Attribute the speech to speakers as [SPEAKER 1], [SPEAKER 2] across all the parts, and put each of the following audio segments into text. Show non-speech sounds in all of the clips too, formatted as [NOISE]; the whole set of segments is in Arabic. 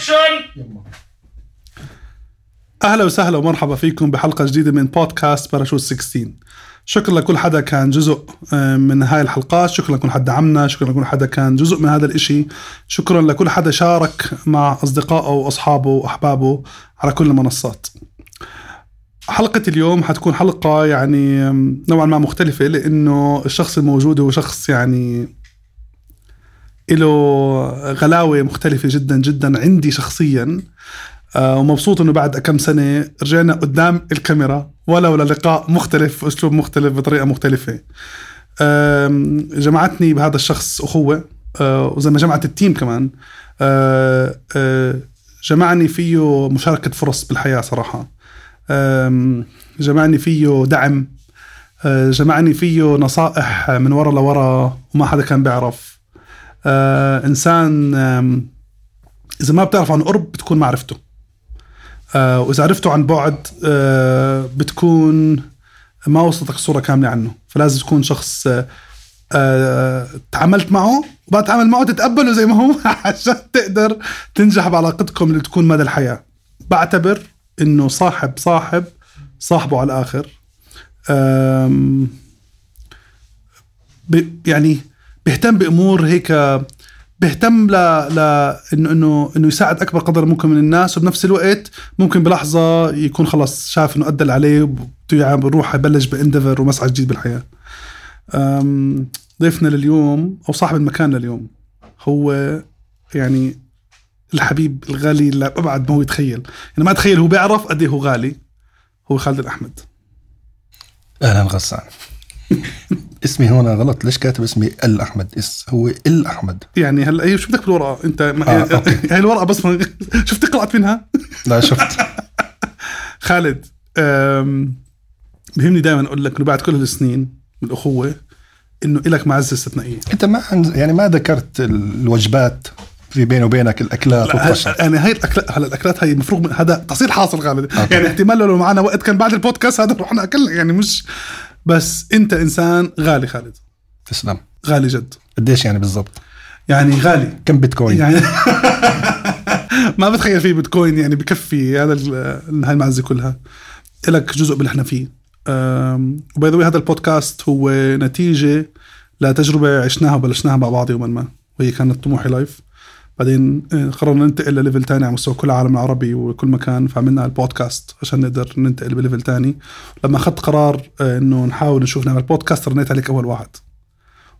[SPEAKER 1] اكشن
[SPEAKER 2] أهلا وسهلا ومرحبا فيكم بحلقة جديدة من بودكاست باراشوت 16 شكرا لكل حدا كان جزء آه، من هاي الحلقات. شكرا لكل حدا دعمنا شكرا لكل حدا كان جزء من هذا الإشي. شكرا لكل حدا شارك مع أصدقائه وأصحابه وأحبابه على كل المنصات. حلقة اليوم حتكون حلقة يعني نوعا ما مختلفة لأنه الشخص الموجود هو شخص يعني له غلاوة مختلفة جدا جدا عندي شخصيا. آه، ومبسوط إنه بعد كم سنة رجعنا قدام الكاميرا ولو للقاء مختلف اسلوب مختلف بطريقة مختلفة. جمعتني بهذا الشخص أخوة آه، وزي ما جمعت التيم كمان. آه، جمعني فيه مشاركة فرص بالحياة صراحة. جمعني فيه دعم. جمعني فيه نصائح من ورا لورا وما حدا كان بيعرف. آه، إنسان إذا ما بتعرف عن قرب بتكون معرفته آه وإذا عرفته عن بعد آه بتكون ما وصلتك الصورة كاملة عنه. فلازم تكون شخص آه آه تعاملت معه. وبعد تعامل معه تتقبله زي ما هو [LAUGHS] عشان تقدر تنجح بعلاقتكم اللي تكون مدى الحياة. بعتبر إنه صاحب صاحب صاحبه على الآخر. يعني بيهتم بأمور هيك بيهتم ل ل إنه إنه إنه يساعد أكبر قدر ممكن من الناس وبنفس الوقت ممكن بلحظة يكون خلص شاف إنه أدى اللي عليه وبده يعمل- بروح يبلش بإندفر ومسعى جديد بالحياة. ضيفنا لليوم أو صاحب المكان لليوم هو يعني الحبيب الغالي لابعد ما هو يتخيل، يعني ما أتخيل هو بيعرف قد إيه هو غالي هو خالد الأحمد.
[SPEAKER 3] أهلا غسان [LAUGHS] اسمي هون غلط. ليش كاتب اسمي ال أحمد؟ إس هو ال أحمد.
[SPEAKER 2] يعني هلا أيوة، شو بدك بالورقه أنت ما
[SPEAKER 3] آه، okay.
[SPEAKER 2] هاي الورقة بس ما [LAUGHS] شفت قرأت منها؟
[SPEAKER 3] لا شفت. [LAUGHS]
[SPEAKER 2] خالد أم، بهمني دائما أقول لك إنه بعد كل السنين من الاخوه إنه إلك معزه استثنائيه
[SPEAKER 3] أنت ما عن- يعني ما ذكرت الوجبات في بيني وبينك الأكلات
[SPEAKER 2] لا،
[SPEAKER 3] والقصص
[SPEAKER 2] يعني هاي الاكلات هلا الأكلات هاي المفروض هذا تحصيل حاصل خالد.
[SPEAKER 3] okay.
[SPEAKER 2] يعني احتمال لو معنا وقت كان بعد البودكاست هذا رحنا اكلنا يعني مش بس انت انسان غالي خالد.
[SPEAKER 3] تسلم.
[SPEAKER 2] غالي جد.
[SPEAKER 3] قديش يعني بالضبط؟
[SPEAKER 2] يعني غالي.
[SPEAKER 3] كم بيتكوين؟
[SPEAKER 2] يعني [LAUGHS] ما بتخيل فيه بيتكوين يعني بكفي هذا هاي المعزة كلها. لك جزء باللي إحنا فيه. و by the way هذا البودكاست هو نتيجة لتجربة عشناها وبلشناها مع بعض يوما ما. وهي كانت طموحي live بعدين آه، قررنا ننتقل لل level تاني على مستوى كل العالم العربي وكل مكان فعملنا البودكاست عشان نقدر ننتقل ب level تاني. لما أخذت قرار آه، إنه نحاول نشوف نعمل بودكاست رنيت عليك أول واحد.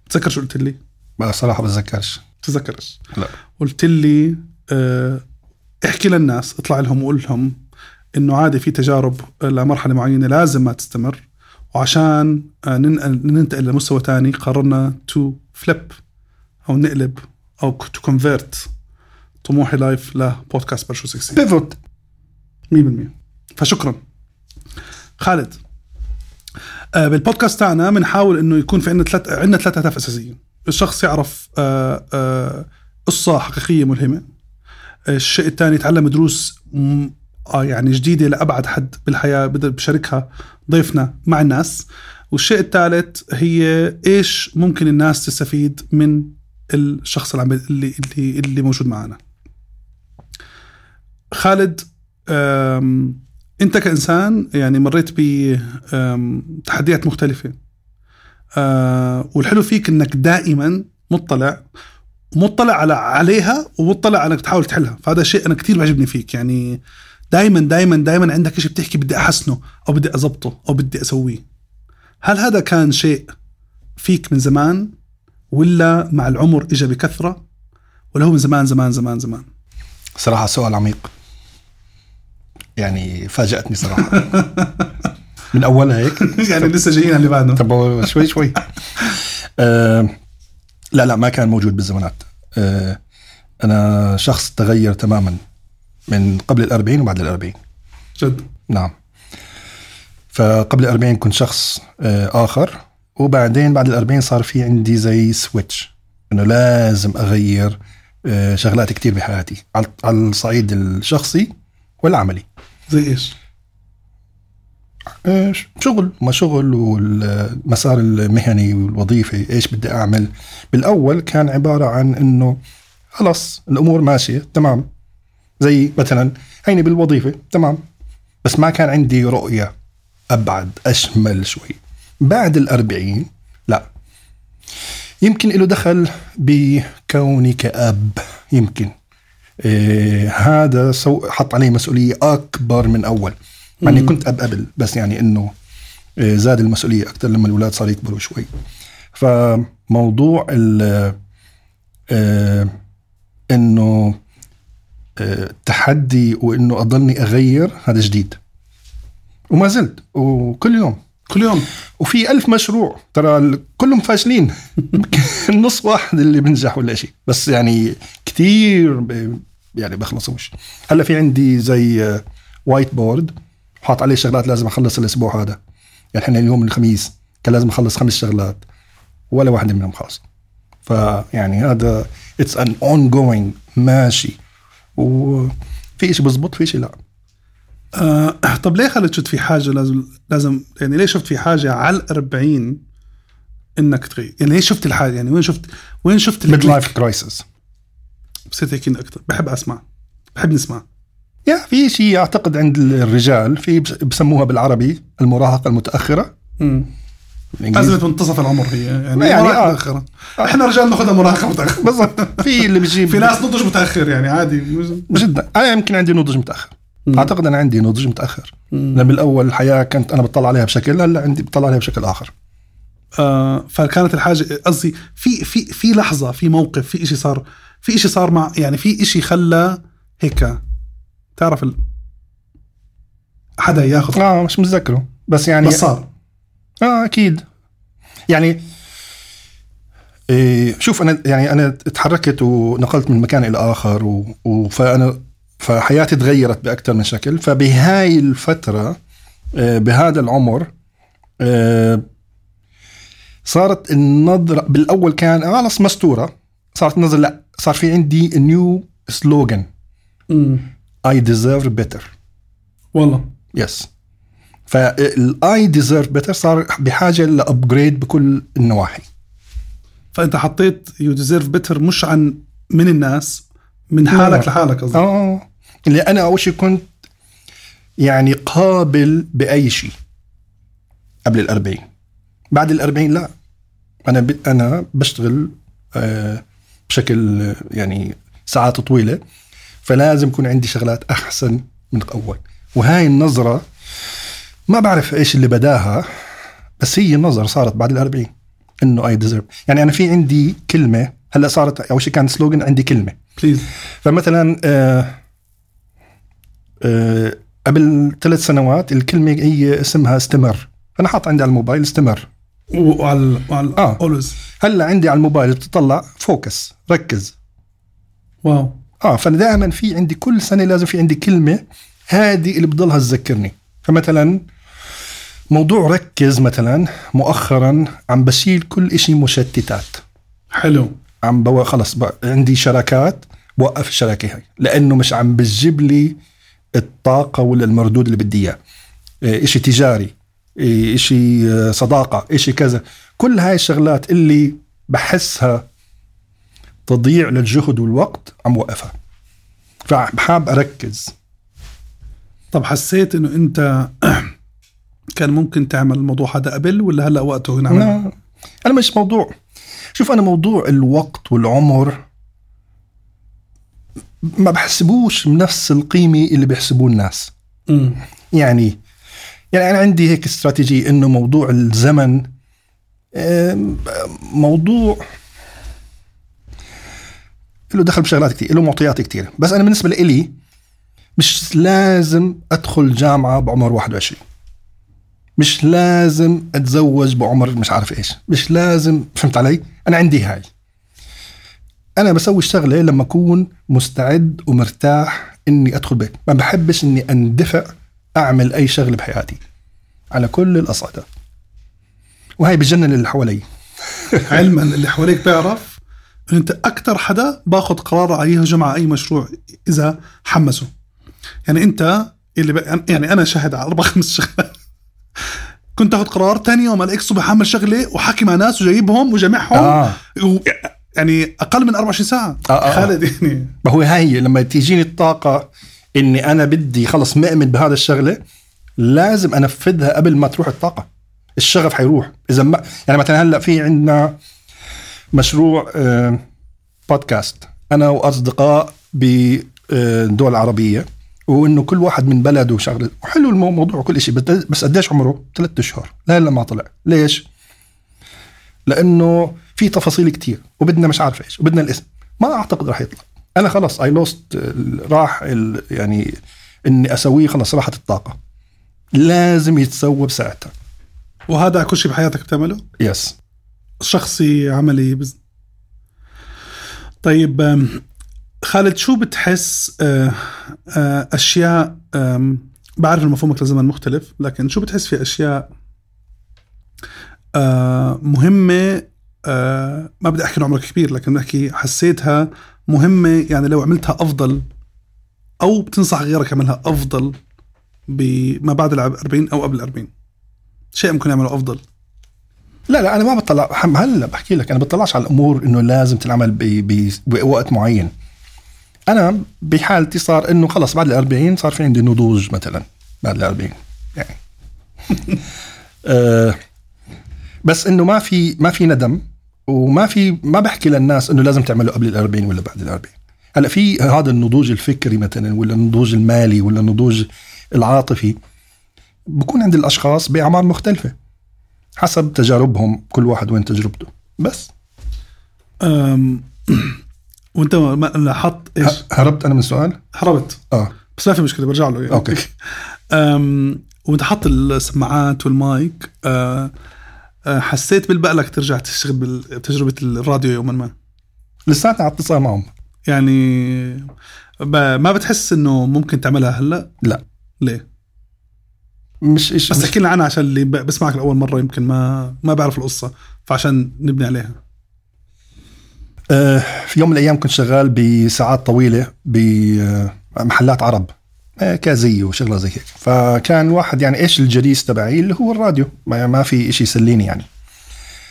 [SPEAKER 2] بتذكر شو قلت لي؟
[SPEAKER 3] بقى صراحة بتذكرش.
[SPEAKER 2] تذكرش
[SPEAKER 3] لا.
[SPEAKER 2] قلت لي آه، احكي للناس اطلع لهم وقول لهم إنه عادي في تجارب لمرحلة معينة لازم ما تستمر. وعشان ننتقل لمستوى تاني قررنا to flip أو نقلب أو to convert طموحي live لبودكاست باراشوت 60
[SPEAKER 3] pivot
[SPEAKER 2] 100% فشكرا. خالد آه، بالبودكاست تاعنا بنحاول إنه يكون في عندنا ثلاث عندنا ثلاث أهداف أساسية. الشخص يعرف آه، آه، قصة حقيقية ملهمة. الشيء الثاني يتعلم دروس آه يعني جديدة لأبعد حد بالحياة بقدر بشاركها ضيفنا مع الناس. والشيء الثالث هي إيش ممكن الناس تستفيد من الشخص اللي اللي اللي, موجود معنا خالد انت كإنسان يعني مريت بتحديات مختلفة. أه، والحلو فيك إنك دائما مطلع مطلع على عليها ومطلع على إنك تحاول تحلها. فهذا شيء أنا كثير بيعجبني فيك. يعني دائما دائما دائما عندك شيء بتحكي بدي أحسنه أو بدي اضبطه أو بدي أسويه. هل هذا كان شيء فيك من زمان؟ ولا مع العمر اجى بكثرة؟ ولا هو من زمان زمان زمان زمان.
[SPEAKER 3] صراحة سؤال عميق. يعني فاجأتني صراحة. [LAUGHS] من اولها هيك؟ [LAUGHS]
[SPEAKER 2] يعني لسه جايين على اللي بعده.
[SPEAKER 3] طب شوي شوي. [LAUGHS] آه لا لا ما كان موجود بالزمانات. آه أنا شخص تغير تماما من قبل الأربعين وبعد الأربعين.
[SPEAKER 2] جد؟
[SPEAKER 3] نعم. فقبل الأربعين كنت شخص آه آخر. وبعدين بعد الأربعين صار في عندي زي سويتش إنه لازم أغير آه شغلات كتير بحياتي على على الصعيد الشخصي والعملي.
[SPEAKER 2] زي إيش؟
[SPEAKER 3] آه، شغل ما شغل والمسار المهني والوظيفي إيش بدي أعمل. بالأول كان عبارة عن إنه خلص الأمور ماشية تمام. زي مثلا هيني بالوظيفة تمام. بس ما كان عندي رؤية أبعد أشمل شوي. بعد الأربعين لا. يمكن له دخل بكوني كأب يمكن. إيه هذا سو حط علي مسؤولية أكبر من أول. مع إني كنت أب قبل بس يعني إنه إيه زاد المسؤولية أكثر لما الأولاد صاروا يكبروا شوي. فموضوع ال إيه إنه التحدي وإنه أضلني أغير هذا جديد. وما زلت وكل يوم.
[SPEAKER 2] كل يوم.
[SPEAKER 3] وفي ألف مشروع. ترى كلهم فاشلين. [LAUGHS] النص واحد اللي بنجح ولا شيء. بس يعني كثير يعني بخلصوش هلا في عندي زي whiteboard حاط عليه شغلات لازم أخلص الأسبوع هذا. يعني إحنا اليوم الخميس كان لازم أخلص خمس شغلات. ولا واحدة منهم خلص فيعني هذا it's an ongoing ماشي وفي شيء بزبط في شيء لا.
[SPEAKER 2] آه طب ليه خلت شفت في حاجة لازم لازم يعني ليه شفت في حاجة على ال 40 إنك تغير يعني ليه شفت الحاجة؟ يعني وين شفت وين شفت
[SPEAKER 3] midlife crisis
[SPEAKER 2] بصير هيك أكثر بحب أسمع. بحب نسمع.
[SPEAKER 3] يا في شيء أعتقد عند الرجال في بسموها بالعربي المراهقة المتأخرة.
[SPEAKER 2] امم أزمة منتصف العمر هي. يعني,
[SPEAKER 3] يعني
[SPEAKER 2] مراهقة
[SPEAKER 3] آه.
[SPEAKER 2] متأخرة. إحنا رجال ناخذها مراهقة متأخرة.
[SPEAKER 3] بالضبط. في اللي بيجيب [LAUGHS]
[SPEAKER 2] في ناس نضج متأخر يعني عادي.
[SPEAKER 3] جدا. أنا يمكن عندي نضج متأخر. مم. أعتقد أنا عندي نضج متأخر. لما بالاول الحياة كنت أنا بطلع عليها بشكل هلا عندي بطلع عليها بشكل آخر.
[SPEAKER 2] آه فكانت الحاجة قصدي في في في لحظة في موقف في إشي صار في إشي صار مع يعني في إشي خلى هيك تعرف ال... حدا ياخذ.
[SPEAKER 3] آه مش متذكره. بس يعني
[SPEAKER 2] بس صار.
[SPEAKER 3] آه أكيد. يعني إيه شوف أنا يعني أنا تحركت ونقلت من مكان إلى آخر و... و... فأنا فحياتي تغيرت بأكثر من شكل. فبهاي الفترة آه، بهذا العمر آه، صارت النظرة بالأول كان خلص مستورة. صارت النظرة لا صار في عندي new slogan I deserve better
[SPEAKER 2] والله.
[SPEAKER 3] yes فال I deserve better صار بحاجة ل upgrade بكل النواحي.
[SPEAKER 2] فأنت حطيت you deserve better مش عن من الناس من حالك لحالك قصدي
[SPEAKER 3] آه. اللي أنا أول شيء كنت يعني قابل بأي شيء قبل الأربعين. بعد الأربعين لا. أنا ب... أنا بشتغل آه بشكل آه، يعني ساعات طويلة فلازم يكون عندي شغلات أحسن من اول وهاي النظرة ما بعرف إيش اللي بداها بس هي النظرة صارت بعد الأربعين إنه I deserve يعني أنا في عندي كلمة هلأ صارت أول شيء كان slogan عندي كلمة.
[SPEAKER 2] please
[SPEAKER 3] فمثلا آه آه قبل ثلاث سنوات الكلمة هي اسمها استمر. أنا حاط عندي على الموبايل استمر.
[SPEAKER 2] وعلى وعلى
[SPEAKER 3] آه.
[SPEAKER 2] always
[SPEAKER 3] هلا عندي على الموبايل بتطلع focus ركز.
[SPEAKER 2] wow.
[SPEAKER 3] آه فأنا دائما في عندي كل سنة لازم في عندي كلمة هذه اللي بضلها تذكرني. فمثلا موضوع ركز مثلا مؤخرا عم بشيل كل إشي مشتتات.
[SPEAKER 2] حلو.
[SPEAKER 3] عم بو خلص بقى عندي شراكات بوقف الشراكة هاي لأنه مش عم بتجيب لي الطاقة ولا المردود اللي بدي إياه. إيه، إشي تجاري إيه، إشي آه، صداقة إشي كذا. كل هاي الشغلات اللي بحسها تضيع للجهد والوقت عم وقفها. فحاب أركز.
[SPEAKER 2] طب حسيت إنه أنت [CLEARS THROAT] كان ممكن تعمل الموضوع هذا قبل ولا هلأ وقته نعمل
[SPEAKER 3] لا أنا مش موضوع. شوف أنا موضوع الوقت والعمر ما بحسبوش بنفس القيمة اللي بيحسبوه الناس.
[SPEAKER 2] مم.
[SPEAKER 3] يعني يعني أنا عندي هيك استراتيجية إنه موضوع الزمن موضوع له دخل بشغلات كثير له معطيات كثير بس أنا بالنسبة لي مش لازم أدخل جامعة بعمر 21 مش لازم أتزوج بعمر مش عارف إيش. مش لازم فهمت علي؟ أنا عندي هاي. أنا بسوي الشغله لما أكون مستعد ومرتاح إني أدخل بيت. ما بحبش إني أندفع أعمل أي شغلة بحياتي. على كل الأصعدة. وهي بجنن اللي حوالي. [LAUGHS]
[SPEAKER 2] علما اللي حواليك بيعرف إنه أنت أكثر حدا باخذ قرار على يهجم على أي مشروع إذا حمسه. يعني أنت اللي ب... يعني أنا شاهد على أربع [LAUGHS] خمس شغلات. كنت اخذ قرار تاني يوم الاقي الصبح اعمل شغلة وحكي مع ناس وجايبهم وجامعهم
[SPEAKER 3] آه.
[SPEAKER 2] و... يعني أقل من 24 ساعة.
[SPEAKER 3] آه، آه، آه.
[SPEAKER 2] خالد يعني.
[SPEAKER 3] ما هو هاي هي لما تيجيني الطاقة إني أنا بدي خلص مؤمن بهذا الشغلة لازم أنفذها قبل ما تروح الطاقة. الشغف حيروح. إذا ما يعني مثلا هلأ في عندنا مشروع آه، بودكاست أنا وأصدقاء بالدول العربية وإنه كل واحد من بلده شغلة. وحلو الموضوع وكل شيء بس- قديش عمره؟ ثلاثة أشهر. لا هلأ ما طلع. ليش؟ لأنه في تفاصيل كتير وبدنا مش عارف إيش وبدنا الاسم. ما أعتقد راح يطلع. أنا خلص اي لوست راح ال- يعني إني أسويه خلص راحت الطاقة. لازم يتسوى بساعتها.
[SPEAKER 2] وهذا كل شيء بحياتك بتعمله؟
[SPEAKER 3] يس
[SPEAKER 2] شخصي عملي بز... طيب خالد شو بتحس آه، آه، أشياء بعرف إن مفهومك لزمن مختلف لكن شو بتحس في أشياء آه، مهمة آه، ما بدي أحكي عمرك كبير لكن بحكي حسيتها مهمة يعني لو عملتها أفضل أو بتنصح غيرك يعملها أفضل بما بعد ال 40 أو قبل ال 40 شيء ممكن يعمله أفضل.
[SPEAKER 3] لا لا أنا ما بطلع هلا بحكي لك أنا بطلعش على الأمور إنه لازم تنعمل بوقت معين. أنا بحالتي صار إنه خلص بعد ال 40 صار في عندي نضوج مثلا بعد ال 40 يعني. [LAUGHS] آه بس إنه ما في ما في ندم. وما في ما بحكي للناس إنه لازم تعمله قبل ال 40 ولا بعد ال 40 هلأ في هذا النضوج الفكري مثلا ولا النضوج المالي ولا النضوج العاطفي بكون عند الأشخاص بأعمار مختلفة حسب تجاربهم كل واحد وين تجربته بس
[SPEAKER 2] أم، [CLEARS THROAT] وأنت ما لاحظت
[SPEAKER 3] إيش؟ هربت أنا من السؤال
[SPEAKER 2] هربت
[SPEAKER 3] آه
[SPEAKER 2] بس ما في مشكلة برجع له يعني.
[SPEAKER 3] أوكي. [LAUGHS]
[SPEAKER 2] أم وأنت حاط السماعات والمايك أه، حسيت بالبقلك ترجع تشتغل بتجربة الراديو يوما ما
[SPEAKER 3] لساتني على اتصال معهم
[SPEAKER 2] يعني ما بتحس إنه ممكن تعملها هلأ؟
[SPEAKER 3] لا.
[SPEAKER 2] ليه؟
[SPEAKER 3] مش إيش
[SPEAKER 2] بس احكي لنا عنها عشان اللي بسمعك لأول مرة يمكن ما ما بعرف القصة فعشان نبني عليها
[SPEAKER 3] آه في يوم من الأيام كنت شغال بساعات طويلة بمحلات عرب آه كازيه وشغلة زي هيك. فكان الواحد يعني إيش الجليس تبعي اللي هو الراديو. ما, ما في شيء يسليني يعني.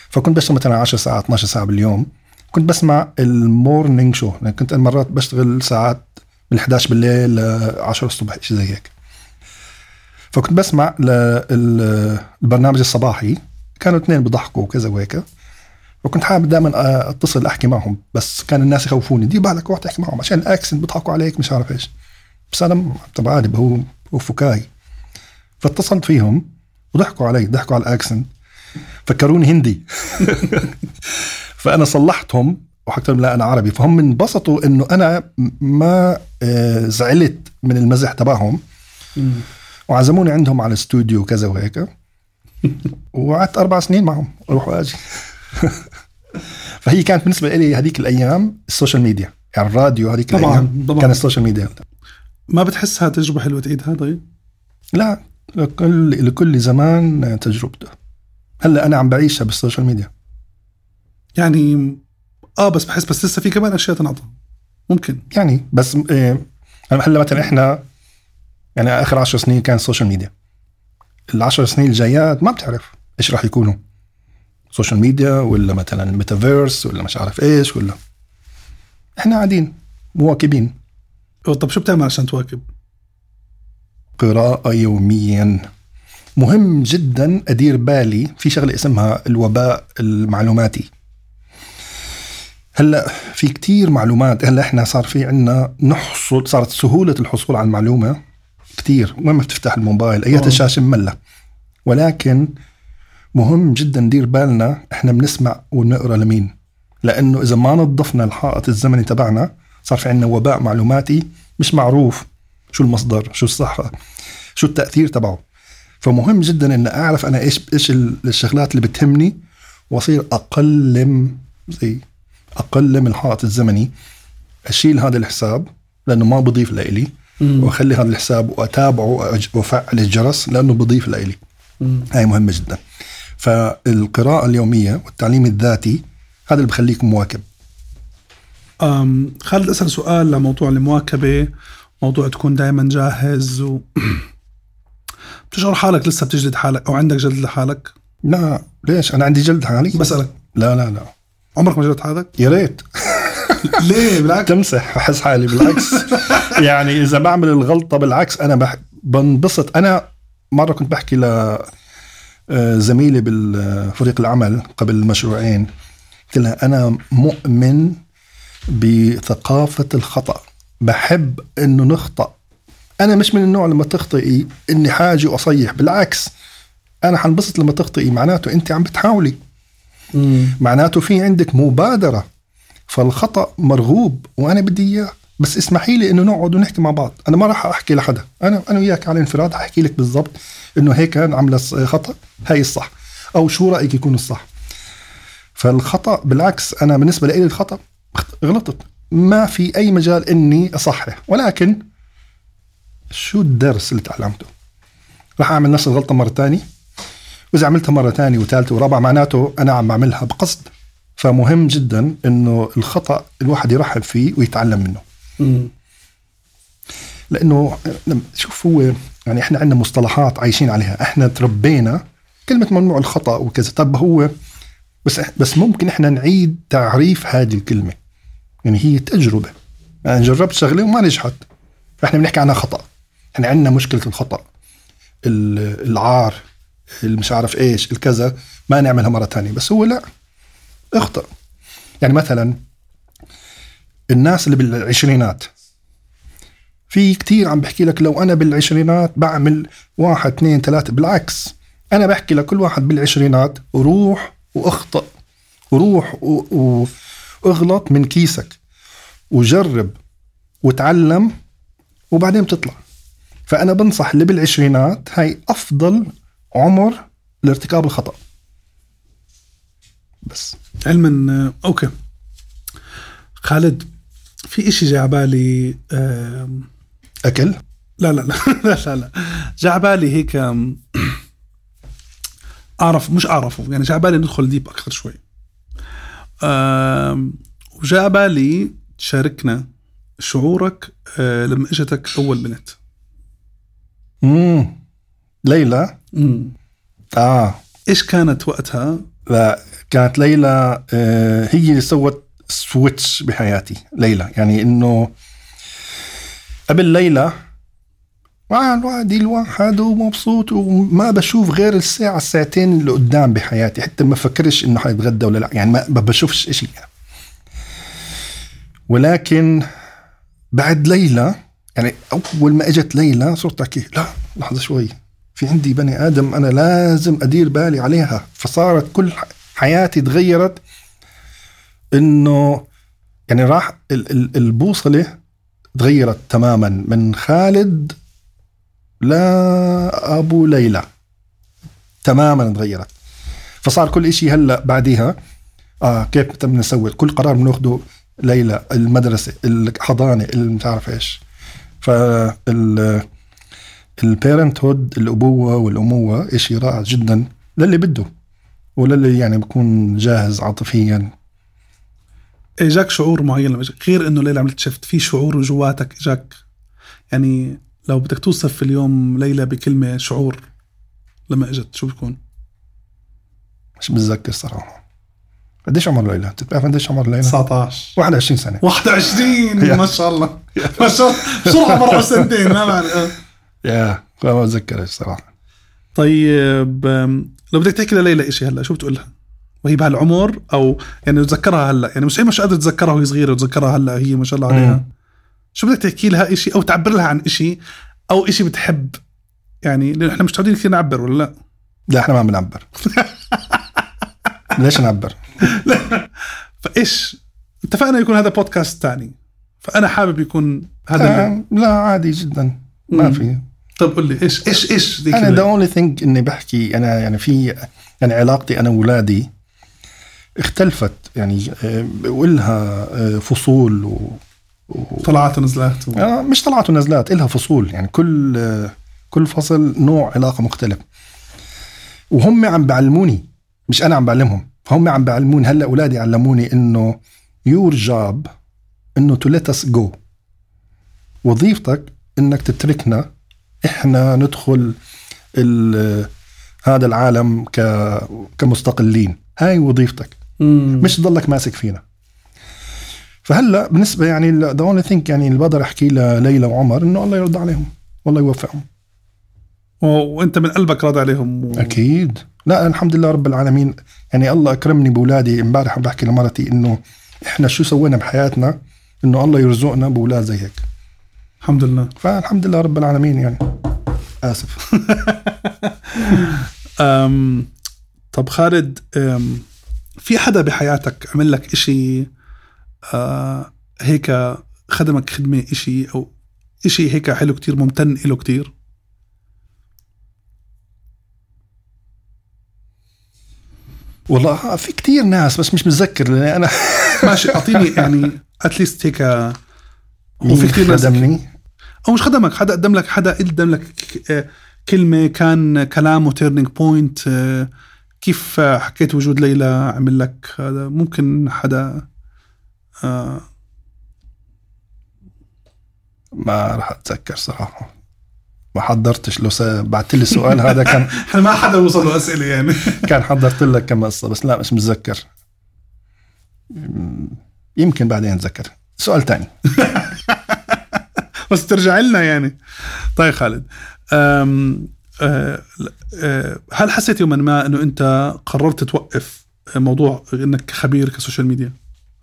[SPEAKER 3] فكنت بشتغل مثلا 10 ساعات 12 ساعة باليوم. كنت بسمع ال morning show. يعني كنت مرات بشتغل ساعات من 11 بالليل ل 10 الصبح شيء زي هيك. فكنت بسمع للبرنامج الصباحي. كانوا اثنين بيضحكوا وكذا وهيك. وكنت حابب دائما اتصل أحكي معهم. بس كان الناس يخوفوني. دي بالك روح تحكي معهم عشان ال accent بيضحكوا عليك. مش عارف إيش. بس أنا طب عادي هو هو فكاهي. فاتصلت فيهم وضحكوا علي ضحكوا على ال accent. فكروني هندي. [LAUGHS] فأنا صلحتهم وحكيت لهم لا أنا عربي. فهم انبسطوا إنه أنا ما آه، زعلت من المزح تبعهم. وعزموني عندهم على الاستوديو وكذا وهيك. [LAUGHS] وقعدت أربع سنين معهم أروح وآجي. [LAUGHS] فهي كانت بالنسبة لي هذيك الأيام ال social media يعني الراديو هذيك
[SPEAKER 2] طبعاً،
[SPEAKER 3] الأيام
[SPEAKER 2] طبعاً.
[SPEAKER 3] كان ال social media.
[SPEAKER 2] ما بتحسها تجربة حلوة تعيدها طيب؟
[SPEAKER 3] لا لكل لكل زمان تجربته. هلا أنا عم بعيشها بال social media.
[SPEAKER 2] يعني آه بس بحس بس لسه في كمان أشياء تنعطى. ممكن.
[SPEAKER 3] يعني بس إيه هلا مثلا إحنا يعني آخر عشر سنين كان ال social media العشر سنين الجايات ما بتعرف إيش راح يكونوا. social media ولا مثلا ميتافيرس ولا مش عارف إيش ولا. إحنا قاعدين مواكبين.
[SPEAKER 2] طب شو بتعمل عشان تواكب؟
[SPEAKER 3] قراءة يوميا. مهم جدا أدير بالي في شغلة اسمها الوباء المعلوماتي. هلأ في كتير معلومات هلأ إحنا صار في عنا نحصل صارت سهولة الحصول على المعلومة كتير. وين ما بتفتح الموبايل ايات
[SPEAKER 2] آه.
[SPEAKER 3] الشاشة مملة ولكن مهم جدا ندير بالنا إحنا بنسمع ونقرأ لمين. لأنه إذا ما نظفنا الحائط الزمني تبعنا صار في عنا وباء معلوماتي مش معروف شو المصدر شو الصحة شو التأثير تبعه. فمهم جدا ان أعرف أنا إيش إيش الشغلات اللي بتهمني وأصير أقلم زي أقلم الحائط الزمني أشيل هذا الحساب لأنه ما بضيف لإلي وأخلي هذا الحساب وأتابعه وافعل الجرس لأنه بضيف لإلي. هاي مهمة جدا. فالقراءة اليومية والتعليم الذاتي هذا اللي بخليك مواكب.
[SPEAKER 2] خالد أسأل سؤال لموضوع المواكبة موضوع تكون دائما جاهز و [CLEARS THROAT] بتشعر حالك لسه بتجلد حالك أو عندك جلد لحالك؟
[SPEAKER 3] لا ليش؟ أنا عندي جلد حالي.
[SPEAKER 2] بسألك.
[SPEAKER 3] لا لا لا.
[SPEAKER 2] عمرك ما جربت حالك؟
[SPEAKER 3] يا ريت. [LAUGHS]
[SPEAKER 2] ليه؟ بالعكس.
[SPEAKER 3] تمسح بحس حالي بالعكس. [LAUGHS] يعني إذا بعمل الغلطة بالعكس أنا بح... بنبسط. أنا مرة كنت بحكي ل آه، زميلي بالفريق العمل قبل المشروعين قلت لها أنا مؤمن بثقافة الخطأ. بحب إنه نخطأ. أنا مش من النوع لما تخطئي إني حاجي وأصيح بالعكس أنا حنبسط لما تخطئي معناته أنت عم بتحاولي. معناته في عندك مبادرة فالخطأ مرغوب وأنا بدي إياه. بس اسمحي لي إنه نقعد ونحكي مع بعض. أنا ما راح أحكي لحدا. أنا أنا وياك على انفراد احكي لك بالضبط إنه هيك كان عامله خطأ هاي الصح. أو شو رأيك يكون الصح. فالخطأ بالعكس أنا بالنسبة لي الخطأ غلطت. ما في أي مجال إني أصحح. ولكن شو الدرس اللي تعلمته؟ راح أعمل نفس الغلطة مرة ثانية وإذا عملتها مرة ثانية وثالثه ورابعة معناته أنا عم بعملها بقصد. فمهم جدا إنه الخطأ الواحد يرحب فيه ويتعلم منه. لأنه شوف هو يعني إحنا عندنا مصطلحات عايشين عليها. إحنا تربينا كلمة ممنوع الخطأ وكذا. طب هو بس بس ممكن إحنا نعيد تعريف هذه الكلمة. يعني هي تجربة. أنا جربت شغلة وما نجحت. فاحنا بنحكي عنها خطأ. إحنا عندنا مشكلة الخطأ. العار مش عارف إيش الكذا ما نعملها مرة ثانية بس هو لا. أخطأ. يعني مثلا الناس اللي بالعشرينات. في كتير عم بحكي لك لو أنا بالعشرينات بعمل واحد اثنين ثلاثة. بالعكس أنا بحكي لكل واحد بالعشرينات روح وأخطأ. وروح واغلط من كيسك. وجرب وتعلم وبعدين بتطلع. فأنا بنصح اللي بالعشرينات هاي أفضل عمر لارتكاب الخطأ. بس.
[SPEAKER 2] علما أوكي. خالد في إشي جاي على بالي
[SPEAKER 3] أكل؟
[SPEAKER 2] لا لا لا [LAUGHS] لا لا, لا. جاء بالي هيك اعرف مش اعرفه يعني جاء بالي ندخل deep أكثر شوي. وجاء بالي تشاركنا شعورك آه، لما إجتك أول بنت.
[SPEAKER 3] امم ليلى؟
[SPEAKER 2] امم
[SPEAKER 3] آه.
[SPEAKER 2] إيش كانت وقتها؟
[SPEAKER 3] لا كانت ليلى آه، هي اللي سوت سويتش بحياتي ليلى. يعني إنه قبل ليلى وعادي الواحد ومبسوط وما بشوف غير الساعة الساعتين اللي قدام بحياتي. حتى ما بفكرش إنه حيتغدى ولا لا. يعني ما بشوفش إشي. يعني. ولكن بعد ليلى يعني أول ما إجت ليلى صرت أحكي لا لحظة شوي. في عندي بني آدم أنا لازم أدير بالي عليها. فصارت كل حياتي تغيرت. إنه يعني راح البوصلة تغيرت تماما. من خالد لابو ليلى. تماما تغيرت. فصار كل شيء هلأ بعديها آه كيف بدنا نسوي؟ كل قرار بناخده ليلى المدرسة الحضانة مش عارف إيش. فال البيرنت هود الأبوة والأموة شيء رائع جدا للي بده وللي يعني بكون جاهز عاطفيا.
[SPEAKER 2] إجاك شعور معين لما غير إنه ليلى عملت شفت في شعور جواتك إجاك؟ يعني لو بدك توصف في اليوم ليلى بكلمة شعور لما إجت شو بيكون؟
[SPEAKER 3] مش بتذكر صراحة. قديش عمر ليلى؟ بتعرف قديش عمر ليلى؟
[SPEAKER 2] 19
[SPEAKER 3] 21 سنة.
[SPEAKER 2] 21 ما شاء الله. ما شاء الله. بسرعة مروا [LAUGHS] سنتين ما بعرف.
[SPEAKER 3] يا. ما بتذكرش صراحة.
[SPEAKER 2] طيب لو بدك تحكي لليلى شيء هلأ شو بتقول لها؟ وهي بهالعمر أو يعني تذكرها هلأ؟ يعني مستحيل مش قادر تتذكرها وهي صغيرة وتذكرها هلأ هي ما شاء الله عليها. شو بدك تحكي لها شيء أو تعبر لها عن شيء أو شيء بتحب؟ يعني لأنه إحنا متعودين كثير نعبر ولا لا؟
[SPEAKER 3] لا إحنا ما بنعبر. ليش نعبر؟
[SPEAKER 2] لا. فإيش؟ اتفقنا يكون هذا بودكاست ثاني فأنا حابب يكون هذا
[SPEAKER 3] آه لا عادي جدا. ما في.
[SPEAKER 2] طيب قول لي إيش إيش إيش
[SPEAKER 3] أنا the only thing إني بحكي أنا يعني في يعني علاقتي أنا واولادي اختلفت. يعني آه، ولها آه، فصول و
[SPEAKER 2] طلعات ونزلات و...
[SPEAKER 3] آه مش طلعات ونزلات إلها فصول. يعني كل كل فصل نوع علاقة مختلف. وهم عم بعلموني مش أنا عم بعلمهم. هم عم بعلموني هلأ أولادي علموني إنه your job إنه to let us go وظيفتك إنك تتركنا إحنا ندخل هذا العالم كمستقلين. هاي وظيفتك.
[SPEAKER 2] مم.
[SPEAKER 3] مش تضلك ماسك فينا. فهلا بالنسبة يعني the only thing يعني اللي بقدر احكي لليلى وعمر إنه الله يرضى عليهم. والله يوفقهم.
[SPEAKER 2] وأنت من قلبك راضي عليهم و...
[SPEAKER 3] أكيد. لا الحمد لله رب العالمين. يعني الله أكرمني بأولادي. امبارح عم بحكي لمرتي إنه إحنا شو سوينا بحياتنا إنه الله يرزقنا بأولاد زي هيك.
[SPEAKER 2] الحمد لله.
[SPEAKER 3] فالحمد لله رب العالمين يعني. آسف. [LAUGHS]
[SPEAKER 2] أم... طب خالد أم... في حدا بحياتك عمل لك إشي آه هيك خدمك خدمة إشي أو إشي هيك حلو كتير ممتن له كتير.
[SPEAKER 3] والله في كتير ناس بس مش متذكر لاني أنا [LAUGHS]
[SPEAKER 2] ماشي أعطيني يعني اتليست هيك هو
[SPEAKER 3] مين
[SPEAKER 2] في كتير ناس
[SPEAKER 3] خدمني؟
[SPEAKER 2] أو مش خدمك حدا قدم لك حدا قدم لك آه، كلمة كان كلامه turning point كيف حكيت وجود ليلى عمل لك هذا ممكن حدا آه.
[SPEAKER 3] ما راح أتذكر صراحة. ما حضرتش لو س- بعت لي السؤال هذا كان [LAUGHS]
[SPEAKER 2] إحنا ما حدا وصل له أسئلة يعني. [LAUGHS]
[SPEAKER 3] كان حضرت لك كم قصة بس لا مش متذكر. يمكن بعدين أتذكر. سؤال تاني. [LAUGHS]
[SPEAKER 2] بس ترجع لنا يعني. طيب خالد أم آه آه هل حسيت يوما ما إنه أنت قررت توقف موضوع إنك خبير ك social media؟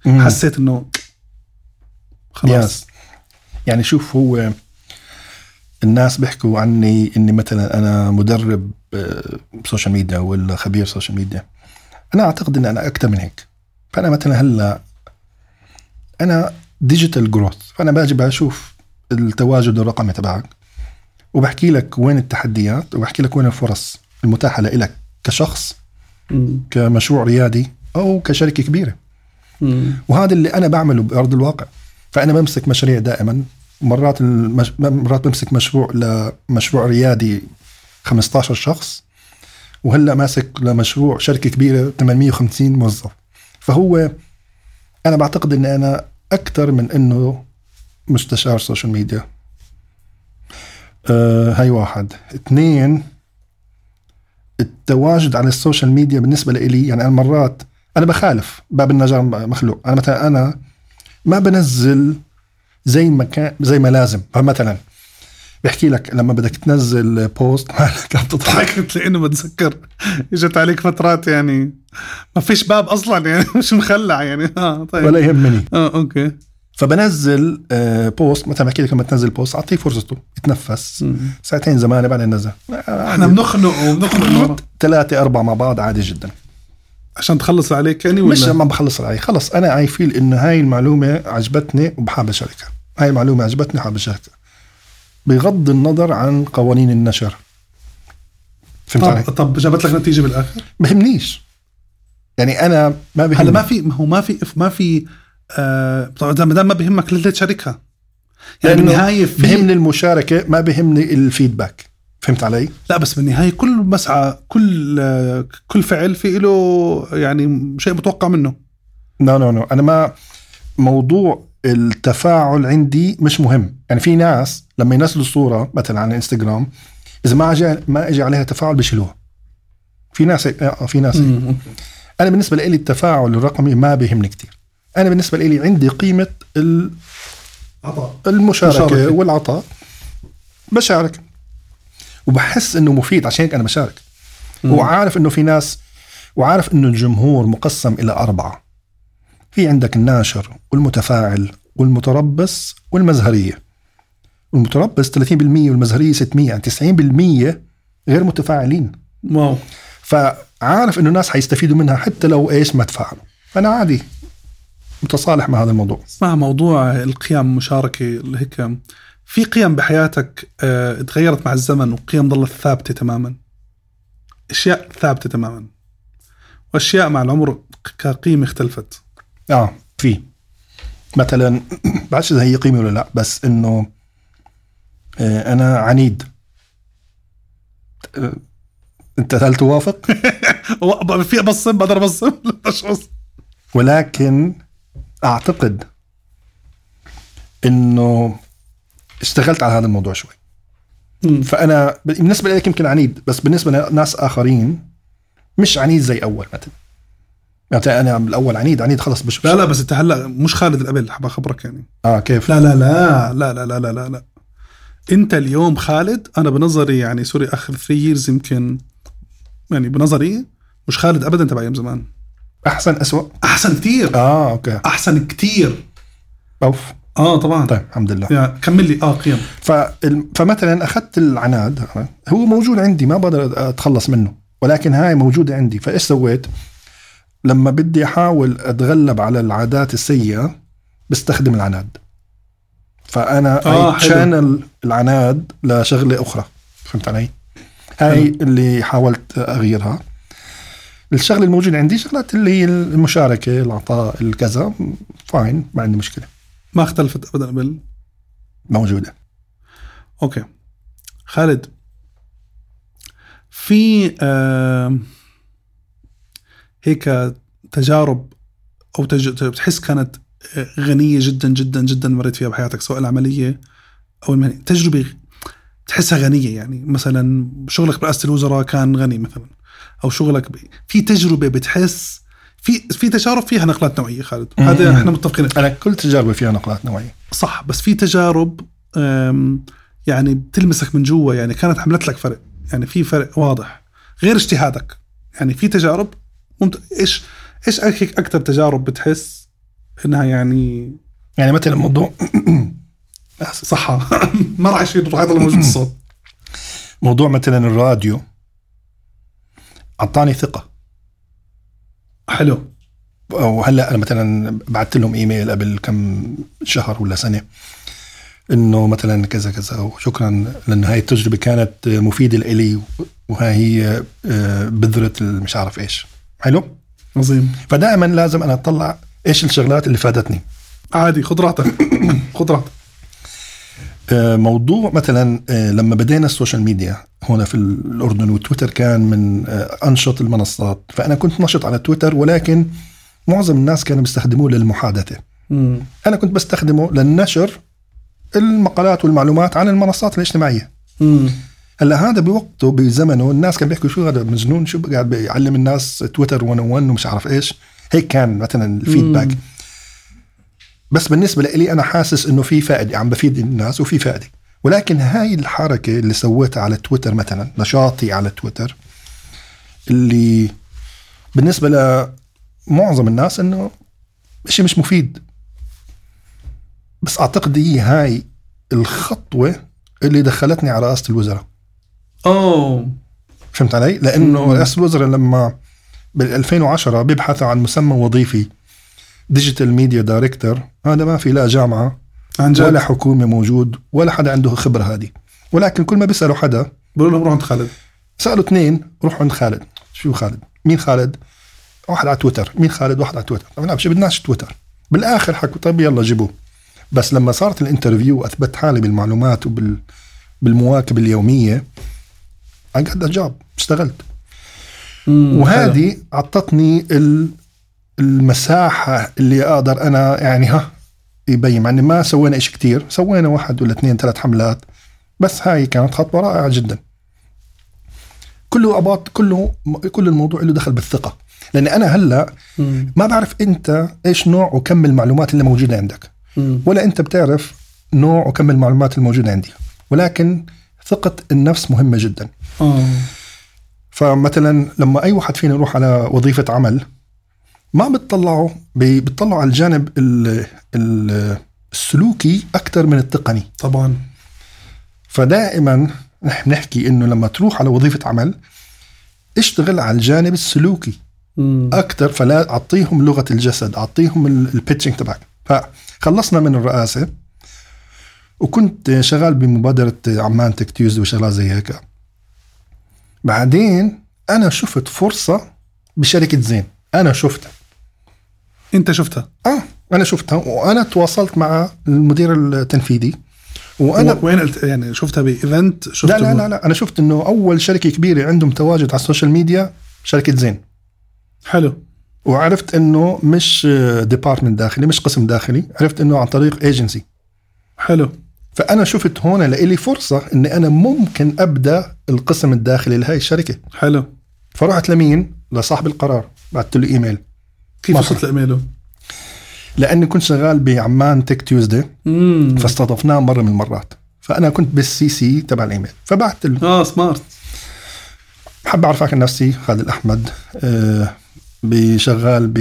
[SPEAKER 2] حسيت إنه خلاص.
[SPEAKER 3] yes يعني شوف هو الناس بيحكوا عني إني مثلا أنا مدرب آه، social media ولا خبير social media أنا أعتقد إن أنا أكثر من هيك. فأنا مثلا هلأ أنا digital growth فأنا باجي بشوف التواجد الرقمي تبعك وبحكي لك وين التحديات وبحكي لك وين الفرص المتاحة لك كشخص
[SPEAKER 2] مم.
[SPEAKER 3] كمشروع ريادي أو كشركة كبيرة.
[SPEAKER 2] مم.
[SPEAKER 3] وهذا اللي أنا بعمله بأرض الواقع. فأنا بمسك مشاريع دائما. مرات المش... مرات بمسك مشروع لمشروع ريادي 15 شخص. وهلأ ماسك لمشروع شركة كبيرة 850 موظف. فهو أنا بعتقد إني أنا أكثر من إنه مستشار social media آه هاي واحد. اثنين التواجد على ال social media بالنسبة لي يعني أنا مرات أنا بخالف باب النجار مخلوق. أنا مثلا أنا ما بنزل زي ما كان زي ما لازم. فمثلا بحكي لك لما بدك تنزل post [LAUGHS] مالك عم تضحك
[SPEAKER 2] لأنه بتذكر إجت عليك فترات يعني ما فيش باب أصلا يعني [LAUGHS] مش مخلع يعني. آه طيب.
[SPEAKER 3] ولا يهمني.
[SPEAKER 2] آه okay.
[SPEAKER 3] فبنزل آه، post مثلا بحكي لك لما تنزل post اعطيه فرصته يتنفس. ساعتين زمان بعدين نزل.
[SPEAKER 2] إحنا بنخنق وبنخنق. [LAUGHS]
[SPEAKER 3] ثلاثة أربعة مع بعض عادي جدا.
[SPEAKER 2] عشان تخلص عليك يعني ولا؟
[SPEAKER 3] مش لما بخلص علي خلص أنا I feel إنه هاي المعلومة عجبتني وبحب أشاركها. هاي المعلومة عجبتني حاب أشاركها. بغض النظر عن قوانين النشر. فهمت علي؟
[SPEAKER 2] طب, طب جابت لك نتيجة بالآخر؟
[SPEAKER 3] بهمنيش يعني أنا ما بهمني
[SPEAKER 2] هلا ما في ما هو ما في ما في آه طبعا ما دام ما بهمك ليه تشاركها. يعني بالنهايه في
[SPEAKER 3] بهمني المشاركة ما بهمني الفيدباك فهمت علي؟
[SPEAKER 2] لا بس بالنهاية كل مسعى كل كل فعل في له يعني شيء متوقع منه.
[SPEAKER 3] no no no أنا ما موضوع التفاعل عندي مش مهم. يعني في ناس لما ينزلوا صورة مثلا على الانستغرام إذا ما اجى ما اجى عليها تفاعل بيشيلوها. في ناس آه في ناس. أنا بالنسبة لي التفاعل الرقمي ما بيهمني كتير. أنا بالنسبة لي عندي قيمة ال-
[SPEAKER 2] عطاء. المشاركة.
[SPEAKER 3] والعطاء. بشارك. وبحس إنه مفيد عشان هيك أنا بشارك. وعارف إنه في ناس وعارف إنه الجمهور مقسم إلى أربعة. في عندك الناشر والمتفاعل والمتربص والمزهرية. والمتربص 30% والمزهرية 600 يعني 90% غير متفاعلين.
[SPEAKER 2] واو.
[SPEAKER 3] فعارف إنه الناس حيستفيدوا منها حتى لو إيش ما تفاعلوا. فأنا عادي متصالح مع هذا الموضوع.
[SPEAKER 2] مع موضوع القيم مشاركة اللي هيك في قيم بحياتك آه، تغيرت مع الزمن وقيم ظلت ثابتة تماما. أشياء ثابتة تماما. وأشياء مع العمر كقيمة اختلفت.
[SPEAKER 3] آه في. مثلا [CLEARS THROAT] بعرفش إذا هي قيمة ولا لا بس إنه آه، أنا عنيد. آه، أنت هل توافق؟ [LAUGHS]
[SPEAKER 2] في أبصم؟ بقدر أبصم. [LAUGHS]
[SPEAKER 3] ولكن أعتقد إنه اشتغلت على هذا الموضوع شوي. فأنا بالنسبة لك يمكن عنيد بس بالنسبة لناس آخرين مش عنيد زي أول مثلا. يعني أنا بالاول عنيد عنيد خلص بشوف
[SPEAKER 2] لا لا بس أنت هلأ مش خالد القبل حاب أخبرك يعني.
[SPEAKER 3] آه كيف؟
[SPEAKER 2] لا لا لا لا لا لا لا لا, لا. أنت اليوم خالد أنا بنظري يعني sorry آخر 3 years يمكن يعني بنظري مش خالد ابدا تبع أيام زمان.
[SPEAKER 3] أحسن اسوء
[SPEAKER 2] أحسن كتير.
[SPEAKER 3] آه okay.
[SPEAKER 2] أحسن كتير.
[SPEAKER 3] أوف.
[SPEAKER 2] آه طبعا.
[SPEAKER 3] طيب الحمد لله.
[SPEAKER 2] يعني كمل لي. آه قيم.
[SPEAKER 3] فال- فمثلا أخذت العناد هو موجود عندي ما بقدر أتخلص منه ولكن هاي موجودة عندي. فإيش سويت؟ لما بدي أحاول أتغلب على العادات السيئة بستخدم العناد. فأنا
[SPEAKER 2] آه، حلو.
[SPEAKER 3] channel العناد لشغلة أخرى. فهمت علي؟ هاي اللي حاولت أغيرها. الشغلة الموجودة عندي شغلات اللي هي المشاركة العطاء الكذا. fine ما عندي مشكلة.
[SPEAKER 2] ما اختلفت ابدا قبل
[SPEAKER 3] موجودة.
[SPEAKER 2] okay. خالد في آه هيك تجارب أو تج... بتحس كانت آه، غنية جدا جدا جدا مريت فيها بحياتك؟ سواء العملية أو المهنية. تجربة تحسها غنية يعني. مثلا شغلك برئاسة الوزراء كان غني مثلا أو شغلك ب... في تجربة بتحس في في تجارب فيها نقلات نوعية خالد. هذا. إحنا متفقين.
[SPEAKER 3] أنا كل تجاربي فيها نقلات نوعية.
[SPEAKER 2] صح بس في تجارب يعني بتلمسك من جوا يعني كانت عملت لك فرق. يعني في فرق واضح. غير اجتهادك. يعني في تجارب ممت... إيش إيش أكثر تجارب بتحس إنها يعني
[SPEAKER 3] يعني مثلا موضوع [CLEARS THROAT]
[SPEAKER 2] صح [LAUGHS] ما راح يصير راح يضل موجود الصوت
[SPEAKER 3] موضوع مثلا الراديو. أعطاني ثقة.
[SPEAKER 2] حلو.
[SPEAKER 3] وهلا أنا مثلا بعثت لهم إيميل قبل كم شهر ولا سنة إنه مثلا كذا كذا وشكرا لأن هاي التجربة كانت مفيدة لإلي وهاي هي آه، بذرة مش عارف إيش. حلو؟
[SPEAKER 2] عظيم.
[SPEAKER 3] فدائما لازم أنا أطلع إيش الشغلات اللي فادتني.
[SPEAKER 2] عادي خذ راحتك. [COUGHS] خذ راحتك.
[SPEAKER 3] موضوع مثلا آه، لما بدينا ال social media هنا في الأردن وتويتر كان من آه، أنشط المنصات فأنا كنت نشط على تويتر ولكن معظم الناس كانوا بيستخدموه للمحادثة
[SPEAKER 2] مم.
[SPEAKER 3] أنا كنت بستخدمه للنشر المقالات والمعلومات عن المنصات
[SPEAKER 2] الاجتماعية.
[SPEAKER 3] هلأ هذا بوقته بزمنه الناس كانوا بيحكوا شو هذا مجنون شو قاعد بيعلم الناس تويتر 101 ومش عارف إيش هيك كان مثلا الفيدباك
[SPEAKER 2] مم.
[SPEAKER 3] بس بالنسبة لي أنا حاسس إنه في فائدة عم بفيد الناس وفي فائدة ولكن هاي الحركة اللي سويتها على تويتر مثلا نشاطي على تويتر اللي بالنسبة لمعظم الناس إنه شيء مش مفيد بس أعتقد هي هاي الخطوة اللي دخلتني على رئاسة الوزراء
[SPEAKER 2] أوه
[SPEAKER 3] فهمت علي؟
[SPEAKER 2] لأنه.
[SPEAKER 3] رئاسة الوزراء لما بال 2010 بيبحثوا عن مسمى وظيفي digital media director هذا ما في لا جامعة
[SPEAKER 2] عن جد؟
[SPEAKER 3] ولا حكومة موجود ولا حدا عنده خبرة هذه. ولكن كل ما بيسألوا حدا
[SPEAKER 2] بقول لهم روح عند خالد.
[SPEAKER 3] سألوا اثنين روحوا عند خالد. شو خالد؟ مين خالد؟ واحد على تويتر. مين خالد؟ واحد على تويتر. طبعا مش بدناش تويتر؟ بالآخر حكوا طيب يلا جيبوه. بس لما صارت ال interview وأثبت حالي بالمعلومات وبال بالمواكبه اليومية got the job. اشتغلت. وهذه اعطتني ال- المساحة اللي أقدر أنا يعني ها يبين مع اني ما سوينا شيء كتير. سوينا واحد ولا اثنين ثلاث حملات. بس هاي كانت خطوة رائعة جدا. كله أباط كله كل الموضوع له دخل بالثقة. لأن أنا
[SPEAKER 2] هلأ.
[SPEAKER 3] ما بعرف أنت إيش نوع وكم المعلومات اللي موجودة عندك. ولا أنت بتعرف نوع وكم المعلومات الموجودة عندي. ولكن ثقة النفس مهمة جدا.
[SPEAKER 2] آه.
[SPEAKER 3] فمثلا لما أي واحد فينا يروح على وظيفة عمل ما بتطلعوا بتطلعوا على الجانب ال- ال- السلوكي أكثر من التقني.
[SPEAKER 2] طبعا.
[SPEAKER 3] فدائما نحن بنحكي إنه لما تروح على وظيفة عمل اشتغل على الجانب السلوكي. أكثر فلا أعطيهم لغة الجسد أعطيهم ال pitching تبعك. فخلصنا من الرئاسة وكنت شغال بمبادرة عمان Tech Tuesday وشغلات زي هيك. بعدين أنا شفت فرصة بشركة زين. أنا شفتها.
[SPEAKER 2] انت شفتها؟
[SPEAKER 3] آه أنا شفتها وأنا تواصلت مع المدير التنفيذي وأنا
[SPEAKER 2] و- وين قلت يعني شفتها ب event؟ شفت
[SPEAKER 3] لا لا لا لا أنا شفت إنه أول شركة كبيرة عندهم تواجد على ال social media شركة زين.
[SPEAKER 2] حلو.
[SPEAKER 3] وعرفت إنه مش department داخلي مش قسم داخلي عرفت إنه عن طريق ايجنسي
[SPEAKER 2] حلو.
[SPEAKER 3] فأنا شفت هون لإلي فرصة إني أنا ممكن أبدأ القسم الداخلي لهي الشركة.
[SPEAKER 2] حلو.
[SPEAKER 3] فرحت لمين؟ لصاحب القرار بعثت له إيميل.
[SPEAKER 2] كيف وصلت لايميله؟
[SPEAKER 3] لأني كنت شغال بعمان Tech
[SPEAKER 2] Tuesday
[SPEAKER 3] فاستضفناه مرة من المرات. فأنا كنت بال CC تبع الإيميل. فبعت له.
[SPEAKER 2] آه smart
[SPEAKER 3] حاب أعرفك عن نفسي خالد الاحمد آه، بشغال ب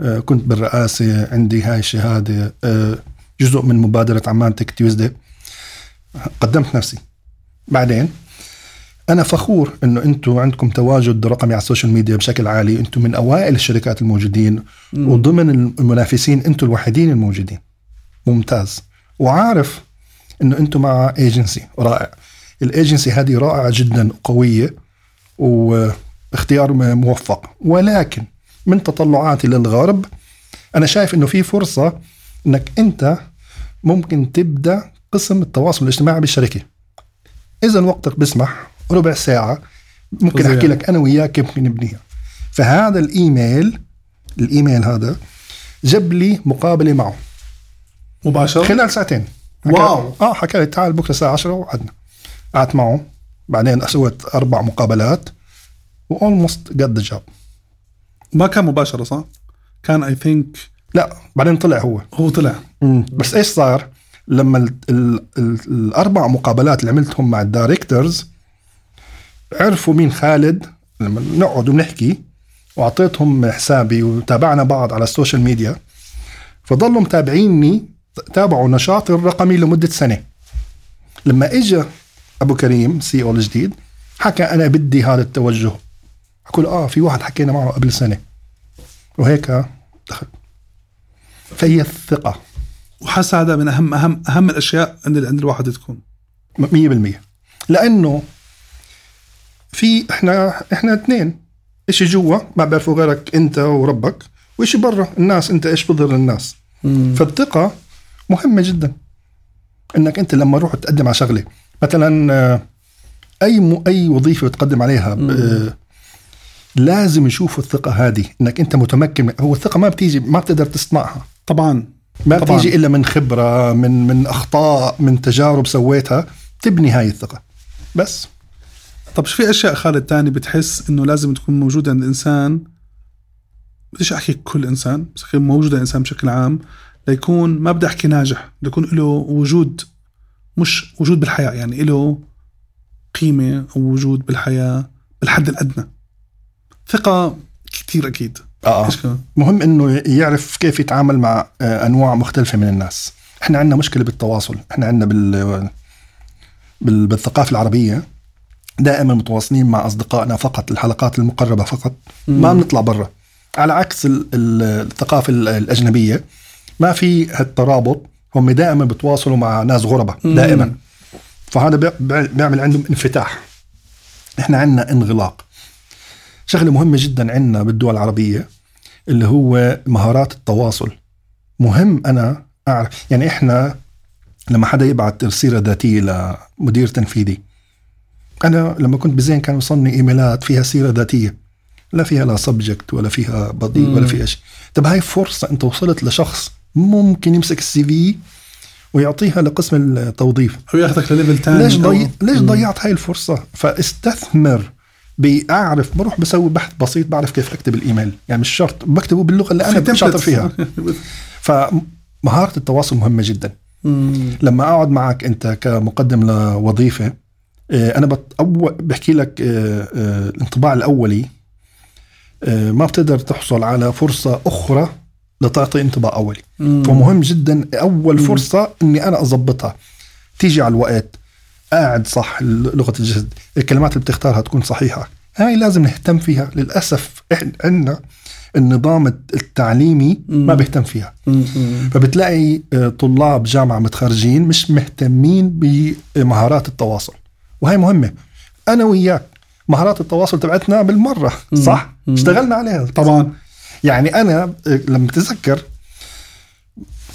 [SPEAKER 3] آه، كنت بالرئاسة عندي هاي الشهادة. آه، جزء من مبادرة عمان Tech Tuesday قدمت نفسي. بعدين أنا فخور إنه أنتم عندكم تواجد رقمي على ال social media بشكل عالي. أنتم من أوائل الشركات الموجودين وضمن المنافسين أنتم الوحيدين الموجودين. ممتاز. وعارف إنه أنتم مع ايجنسي رائع. الايجنسي هذه رائعة جدا وقويه واختيار موفق. ولكن من تطلعاتي للغرب أنا شايف إنه في فرصة إنك أنت ممكن تبدأ قسم التواصل الاجتماعي بالشركة. اذا وقتك بيسمح. ربع ساعة ممكن. أحكي لك أنا وياك كيف نبنيها. فهذا الإيميل الإيميل هذا جاب لي مقابلة معه.
[SPEAKER 2] مباشرة؟
[SPEAKER 3] خلال ساعتين.
[SPEAKER 2] wow.
[SPEAKER 3] آه حكى لي تعال بكرة الساعة 10 وقعدنا قعدت معه. بعدين سويت أربع مقابلات. و almost got the job
[SPEAKER 2] ما كان مباشرة صح؟ كان I think
[SPEAKER 3] لا بعدين طلع هو.
[SPEAKER 2] هو طلع.
[SPEAKER 3] بس إيش صار؟ لما ال ال ال الأربع مقابلات اللي عملتهم مع ال directors عرفوا مين خالد. لما نقعد ونحكي وأعطيتهم حسابي وتابعنا بعض على ال social media فضلوا متابعيني تابعوا نشاطي الرقمي لمدة سنة. لما اجى أبو كريم CEO الجديد حكى أنا بدي هذا التوجه. أقول آه في واحد حكينا معه قبل سنة. وهيك دخل. فهي الثقة.
[SPEAKER 2] وحس هذا من أهم أهم أهم الأشياء عند عند الواحد تكون.
[SPEAKER 3] مية بالمية. لأنه في إحنا إحنا اثنين. إشي جوا ما بيعرفوا غيرك أنت وربك وإشي برا الناس أنت إيش بتضر الناس. فالثقة مهمة جدا. إنك أنت لما روح تقدم على شغلة مثلا آه، أي م... أي وظيفة بتقدم عليها آه، لازم يشوفوا الثقة هذه. إنك أنت متمكن هو الثقة ما بتيجي ما بتقدر تصنعها
[SPEAKER 2] طبعا.
[SPEAKER 3] ما
[SPEAKER 2] طبعاً.
[SPEAKER 3] بتيجي إلا من خبرة من من أخطاء من تجارب سويتها تبني هاي الثقة. بس.
[SPEAKER 2] طب شو في أشياء خالد تاني بتحس إنه لازم تكون موجودة عند الإنسان؟ بديش أحكي كل إنسان بس موجودة الإنسان بشكل عام ليكون ما بدي أحكي ناجح ليكون له وجود مش وجود بالحياة يعني له قيمة أو وجود بالحياة بالحد الأدنى. ثقة كثير أكيد.
[SPEAKER 3] آه.
[SPEAKER 2] إيش كمان؟
[SPEAKER 3] مهم إنه يعرف كيف يتعامل مع آه، أنواع مختلفة من الناس. إحنا عندنا مشكلة بالتواصل إحنا عندنا بال بال- بالثقافة العربية دائما متواصلين مع أصدقائنا فقط الحلقات المقربة فقط. ما بنطلع برا. على عكس ال- ال- الثقافة ال- الأجنبية ما في هالترابط. هم دائما بتواصلوا مع ناس غرباء دائما. فهذا بي- بي- بيعمل عندهم انفتاح. إحنا عندنا انغلاق. شغلة مهمة جدا عندنا بالدول العربية اللي هو مهارات التواصل. مهم أنا أعرف يعني إحنا لما حدا يبعت سيره ذاتية لمدير تنفيذي أنا لما كنت بزين كان يوصلني إيميلات فيها سيرة ذاتية. لا فيها لا subject ولا فيها body ولا فيها شيء. طب هاي فرصة أنت وصلت لشخص ممكن يمسك ال CV ويعطيها لقسم التوظيف.
[SPEAKER 2] أو ياخذك لل level ثاني
[SPEAKER 3] ليش ضي... ليش ضيعت هاي الفرصة؟ فاستثمر بعرف بروح بسوي بحث بسيط بعرف كيف أكتب الإيميل. يعني مش شرط بكتبه باللغة اللي أنا شاطر فيها. [LAUGHS] فمهارة التواصل مهمة جدا. لما أقعد معك أنت كمقدم لوظيفة أنا بت... أول... بحكي لك آه، آه، الانطباع الأولي آه، ما بتقدر تحصل على فرصة أخرى لتعطي انطباع أولي. فمهم جدا أول فرصة إني أنا اضبطها تيجي على الوقت قاعد صح لغة الجسد الكلمات اللي بتختارها تكون صحيحة. هاي لازم نهتم فيها. للأسف إحنا عندنا النظام التعليمي ما بيهتم فيها. فبتلاقي آه، طلاب جامعة متخرجين مش مهتمين بمهارات التواصل. وهي مهمة. أنا وياك مهارات التواصل تبعتنا بالمرة صح؟ اشتغلنا عليها.
[SPEAKER 2] طبعا.
[SPEAKER 3] يعني أنا آه، لما تذكر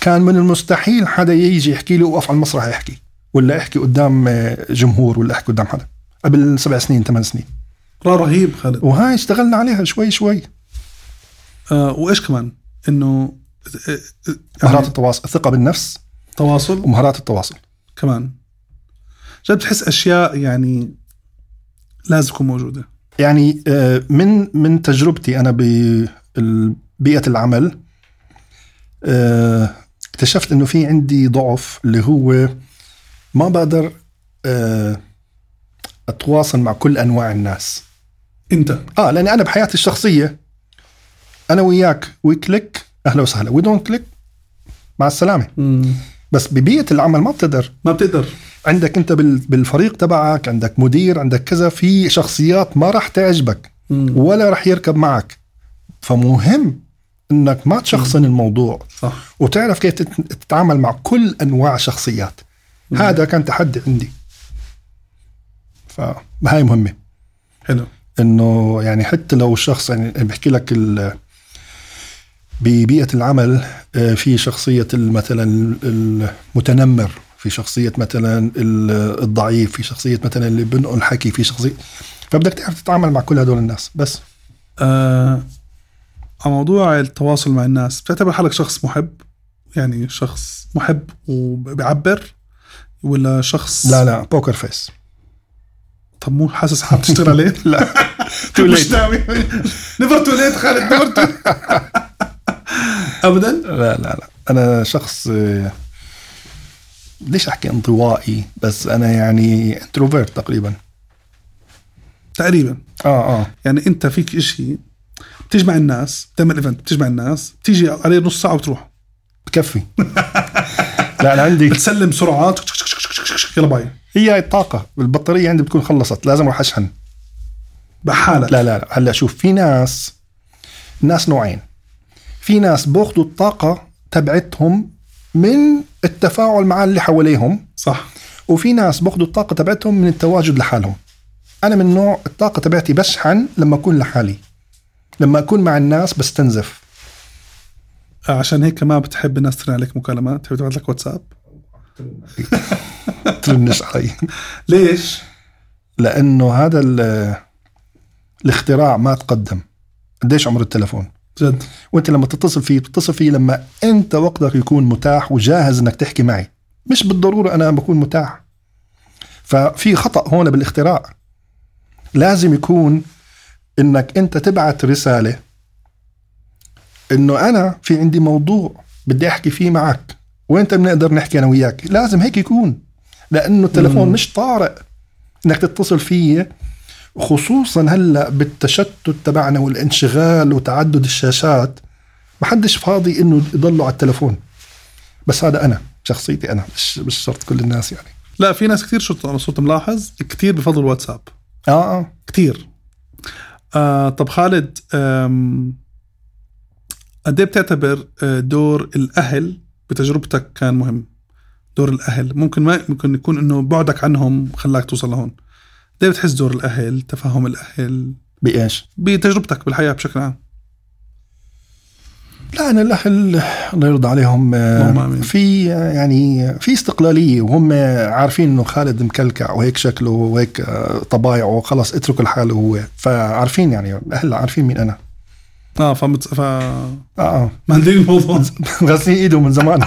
[SPEAKER 3] كان من المستحيل حدا يجي يحكي لي اوقف على المسرح يحكي ولا أحكي قدام آه، جمهور ولا أحكي قدام حدا. قبل سبع سنين ثمان سنين.
[SPEAKER 2] لا رهيب خالد.
[SPEAKER 3] وهاي اشتغلنا عليها شوي شوي.
[SPEAKER 2] آه وإيش كمان؟ إنه آه،
[SPEAKER 3] مهارات
[SPEAKER 2] يعني
[SPEAKER 3] التواصل الثقة بالنفس
[SPEAKER 2] تواصل.
[SPEAKER 3] ومهارات التواصل.
[SPEAKER 2] كمان. جد بتحس أشياء يعني لازم تكون موجودة.
[SPEAKER 3] يعني آه، من من تجربتي أنا بيئة العمل آه، اكتشفت إنه في عندي ضعف اللي هو ما بقدر آه، أتواصل مع كل أنواع الناس.
[SPEAKER 2] أنت؟
[SPEAKER 3] آه لأني أنا بحياتي الشخصية أنا وياك we click أهلا وسهلا. we don't click مع السلامة.
[SPEAKER 2] مم.
[SPEAKER 3] بس ببيئة العمل ما بتقدر.
[SPEAKER 2] ما بتقدر.
[SPEAKER 3] عندك انت بال- بالفريق تبعك عندك مدير عندك كذا في شخصيات ما راح تعجبك
[SPEAKER 2] مم.
[SPEAKER 3] ولا راح يركب معك. فمهم انك ما تشخصن الموضوع
[SPEAKER 2] صح.
[SPEAKER 3] وتعرف كيف تت- تتعامل مع كل انواع شخصيات. هذا كان تحدي عندي. فهاي مهمة.
[SPEAKER 2] حلو.
[SPEAKER 3] إنه يعني حتى لو الشخص يعني بحكي لك ال- ببيئة العمل آه، في شخصية مثلا المتنمر. في شخصية مثلا ال- الضعيف في شخصية مثلا اللي بنقل حكي في شخصية فبدك تعرف تتعامل مع كل هدول الناس. بس
[SPEAKER 2] آه على موضوع التواصل مع الناس بتعتبر حالك شخص محب؟ يعني شخص محب وبيعبر؟ ولا شخص
[SPEAKER 3] لا لا poker face
[SPEAKER 2] طب مو حاسس حابب تشتغل عليه؟ [LAUGHS]
[SPEAKER 3] لا. Late.
[SPEAKER 2] ناوي. never too late خالد never too [LAUGHS] ابدا؟
[SPEAKER 3] لا لا لا. أنا شخص آه، ليش أحكي انطوائي؟ بس أنا يعني introvert تقريبا.
[SPEAKER 2] تقريبا.
[SPEAKER 3] آه آه.
[SPEAKER 2] يعني أنت فيك شيء بتجمع الناس بتعمل event بتجمع الناس بتيجي عليه نص ساعة وتروح
[SPEAKER 3] بكفي. [LAUGHS] لا أنا عندي
[SPEAKER 2] بتسلم سرعات. يلا bye.
[SPEAKER 3] هي هاي الطاقة. البطارية عندي بتكون خلصت لازم أروح أشحن.
[SPEAKER 2] بحالك.
[SPEAKER 3] لا لا لا. هلا شوف في ناس ناس نوعين. في ناس بأخذوا الطاقة تبعتهم من التفاعل مع اللي حواليهم
[SPEAKER 2] صح.
[SPEAKER 3] وفي ناس بأخذوا الطاقة تبعتهم من التواجد لحالهم. أنا من نوع الطاقة تبعتي بشحن لما أكون لحالي. لما أكون مع الناس بستنزف.
[SPEAKER 2] عشان هيك ما بتحب الناس ترن عليك مكالمات تحب تبعت لك واتساب؟ [LAUGHS]
[SPEAKER 3] ترنش علي.
[SPEAKER 2] ليش؟
[SPEAKER 3] لأنه هذا ال- الاختراع ما تقدم. قديش عمر التلفون؟
[SPEAKER 2] جد.
[SPEAKER 3] وانت لما تتصل فيه بتتصل فيه لما انت وقتك يكون متاح وجاهز انك تحكي معي. مش بالضرورة أنا بكون متاح. ففي خطأ هون بالاختراع. لازم يكون إنك أنت تبعت رسالة إنه أنا في عندي موضوع بدي أحكي فيه معك. وانت بنقدر نحكي أنا وياك؟ لازم هيك يكون. لأنه التلفون
[SPEAKER 2] مم.
[SPEAKER 3] مش طارئ إنك تتصل فيه خصوصا هلأ بالتشتت تبعنا والانشغال وتعدد الشاشات ما حدش فاضي إنه يضلوا على التلفون. بس هذا أنا شخصيتي أنا مش مش شرط كل الناس يعني.
[SPEAKER 2] لا في ناس كثير شو أنا صرت ملاحظ كثير بفضل الواتساب
[SPEAKER 3] آه آه.
[SPEAKER 2] كثير آه طب خالد قد إيه بتعتبر آه، دور الأهل بتجربتك كان مهم؟ دور الأهل. ممكن ما ممكن يكون إنه بعدك عنهم خلاك توصل لهون. قد إيه بتحس دور الأهل تفهم الأهل.
[SPEAKER 3] بإيش؟
[SPEAKER 2] بتجربتك بالحياة بشكل عام.
[SPEAKER 3] لا أنا الاهل الله يرضى عليهم آه،. في يعني في استقلالية وهم عارفين إنه خالد مكلكع وهيك شكله وهيك آه، طبايعه خلص اتركوا لحاله هو. فعارفين يعني الاهل عارفين مين أنا.
[SPEAKER 2] آه فمت ف
[SPEAKER 3] آه
[SPEAKER 2] آه. عندي الموضوع. [LAUGHS]
[SPEAKER 3] غاسلين إيده من زمان.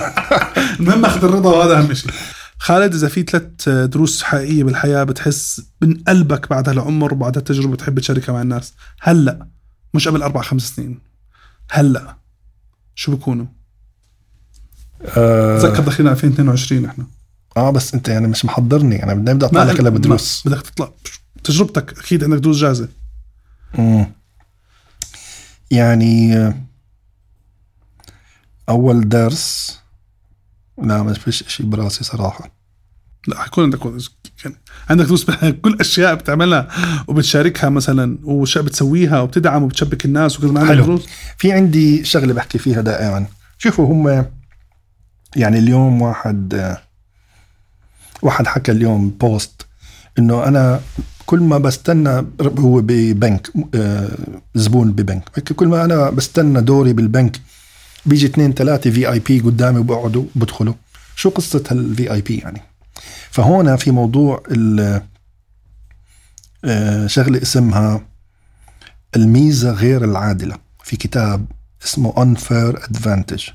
[SPEAKER 2] المهم أخذ الرضا وهذا أهم شيء. خالد إذا في ثلاث دروس حقيقية بالحياة بتحس من قلبك بعد هالعمر وبعد هالتجربة بتحب تشاركها مع الناس؟ هلأ مش قبل أربع خمس سنين هلأ شو بكونوا؟
[SPEAKER 3] آه,
[SPEAKER 2] تذكر داخلين 2022 إحنا.
[SPEAKER 3] آه بس أنت يعني مش محضرني أنا بدي أبدأ أطلع لك هلا بدروس.
[SPEAKER 2] بدك تطلع. تجربتك أكيد عندك دروس جاهزة.
[SPEAKER 3] مم. يعني آه، أول درس لا ما فيش شيء براسي صراحة.
[SPEAKER 2] لا حيكون عندك يعني عندك دروس كل أشياء بتعملها وبتشاركها مثلا وأشياء بتسويها وبتدعم وبتشبك الناس وكذا ما عندك. دروس؟
[SPEAKER 3] في عندي شغلة بحكي فيها دائما. شوفوا هم يعني اليوم واحد واحد حكى اليوم بوست إنه أنا كل ما بستنى هو ببنك آه، زبون ببنك. كل ما أنا بستنى دوري بالبنك بيجي اثنين ثلاثة VIP قدامي وبقعدوا بدخلوا. شو قصة هالفي اي بي يعني؟ فهون في موضوع ال- آه، شغلة اسمها الميزة غير العادلة. في كتاب اسمه unfair advantage.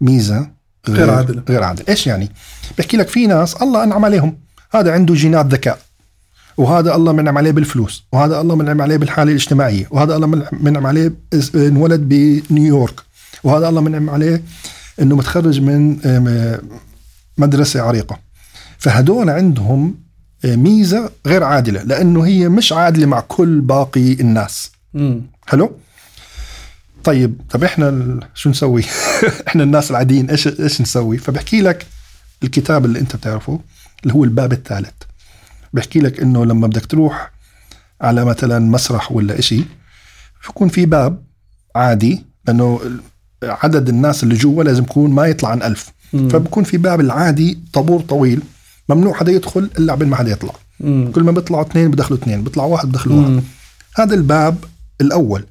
[SPEAKER 3] ميزة
[SPEAKER 2] غير عادلة.
[SPEAKER 3] غير عادلة. إيش يعني؟ بحكي لك في ناس الله أنعم عليهم. هذا عنده جينات ذكاء. وهذا الله منعم عليه بالفلوس. وهذا الله منعم عليه بالحالة الاجتماعية. وهذا الله منعم- عليه إنولد بنيويورك. وهذا الله منعم عليه إنه متخرج من مدرسة عريقة. فهدول عندهم آه، ميزة غير عادلة لأنه هي مش عادلة مع كل باقي الناس.
[SPEAKER 2] مم.
[SPEAKER 3] حلو؟ طيب طب إحنا ال- شو نسوي؟ [LAUGHS] إحنا الناس العاديين إيش إيش نسوي؟ فبحكي لك الكتاب اللي أنت بتعرفه اللي هو الباب الثالث. بحكي لك إنه لما بدك تروح على مثلا مسرح ولا إشي بكون في باب عادي لأنه عدد الناس اللي جوا لازم يكون ما يطلع عن ألف.
[SPEAKER 2] مم.
[SPEAKER 3] فبكون في باب العادي طابور طويل ممنوع حدا يدخل إلا قبل ما حدا يطلع.
[SPEAKER 2] مم.
[SPEAKER 3] كل ما بيطلعوا اثنين بدخلوا اثنين بيطلع واحد بدخلوا واحد. هذا الباب الأول.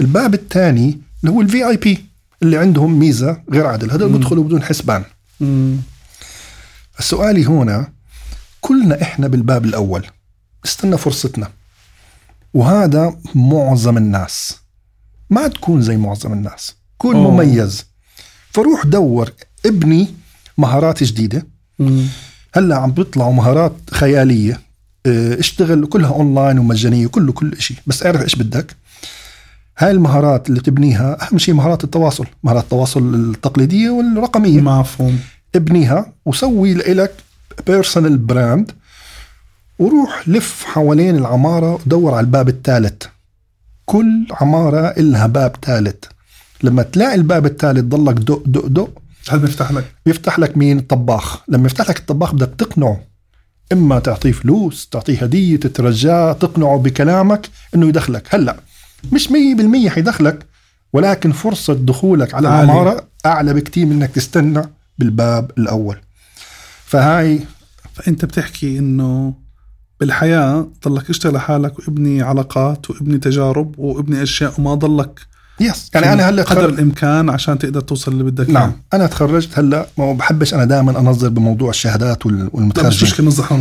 [SPEAKER 3] الباب الثاني اللي هو الفي اي بي اللي عندهم ميزة غير عادل هذول بيدخلوا بدون حسبان.
[SPEAKER 2] مم.
[SPEAKER 3] سؤالي هنا كلنا إحنا بالباب الأول. استنى فرصتنا. وهذا معظم الناس. ما تكون زي معظم الناس. كون
[SPEAKER 2] أوه.
[SPEAKER 3] مميز. فروح دور ابني مهارات جديدة.
[SPEAKER 2] مم.
[SPEAKER 3] هلأ عم بيطلعوا مهارات خيالية. آه، اشتغل كلها اونلاين ومجانية كله كل شيء بس اعرف إيش بدك. هاي المهارات اللي تبنيها أهم شيء مهارات التواصل مهارات التواصل التقليدية والرقمية.
[SPEAKER 2] مفهوم.
[SPEAKER 3] ابنيها وسوي لك personal brand وروح لف حوالين العمارة ودور على الباب الثالث. كل عمارة إلها باب ثالث. لما تلاقي الباب الثالث ضلك دق دق دق
[SPEAKER 2] هل بيفتح لك؟
[SPEAKER 3] بيفتح لك مين؟ الطباخ. لما يفتح لك الطباخ بدك تقنعه. إما تعطيه فلوس تعطيه هدية تترجاه تقنعه بكلامك إنه يدخلك. هلأ مش 100% حيدخلك ولكن فرصة دخولك على. العماره أعلى بكتير من إنك تستنى بالباب الأول. فهاي
[SPEAKER 2] فأنت بتحكي إنه بالحياة ضلك اشتغل لحالك وابني علاقات وابني تجارب وابني أشياء وما ضلك
[SPEAKER 3] يس يعني أنا هلأ
[SPEAKER 2] قدر الإمكان عشان تقدر توصل اللي بدك
[SPEAKER 3] نعم. أنا تخرجت هلأ ما بحبش أنا دائما أنظر بموضوع الشهادات وال-
[SPEAKER 2] لا مش
[SPEAKER 3] والمتخرجين.
[SPEAKER 2] مشكلة نصح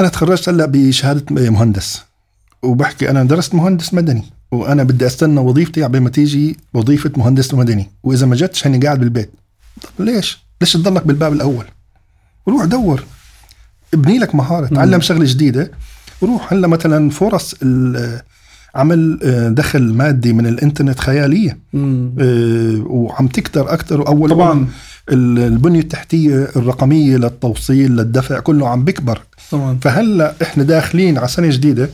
[SPEAKER 3] أنا تخرجت هلأ بشهادة مهندس. وبحكي أنا درست مهندس مدني. وأنا بدي أستنى وظيفتي قبل ما تيجي وظيفة مهندس مدني. وإذا ما جتش هاني قاعد بالبيت. طب ليش؟ ليش تضلك بالباب الأول؟ روح دور. ابني لك مهارة. تعلم شغلة جديدة. وروح هلأ مثلا فرص ال- عمل آه، دخل مادي من الإنترنت خيالية. آه، وعم تكتر أكثر وأول
[SPEAKER 2] طبعاً.
[SPEAKER 3] ال- البنية التحتية الرقمية للتوصيل للدفع كله عم بيكبر.
[SPEAKER 2] طبعا.
[SPEAKER 3] فهلأ إحنا داخلين على سنة جديدة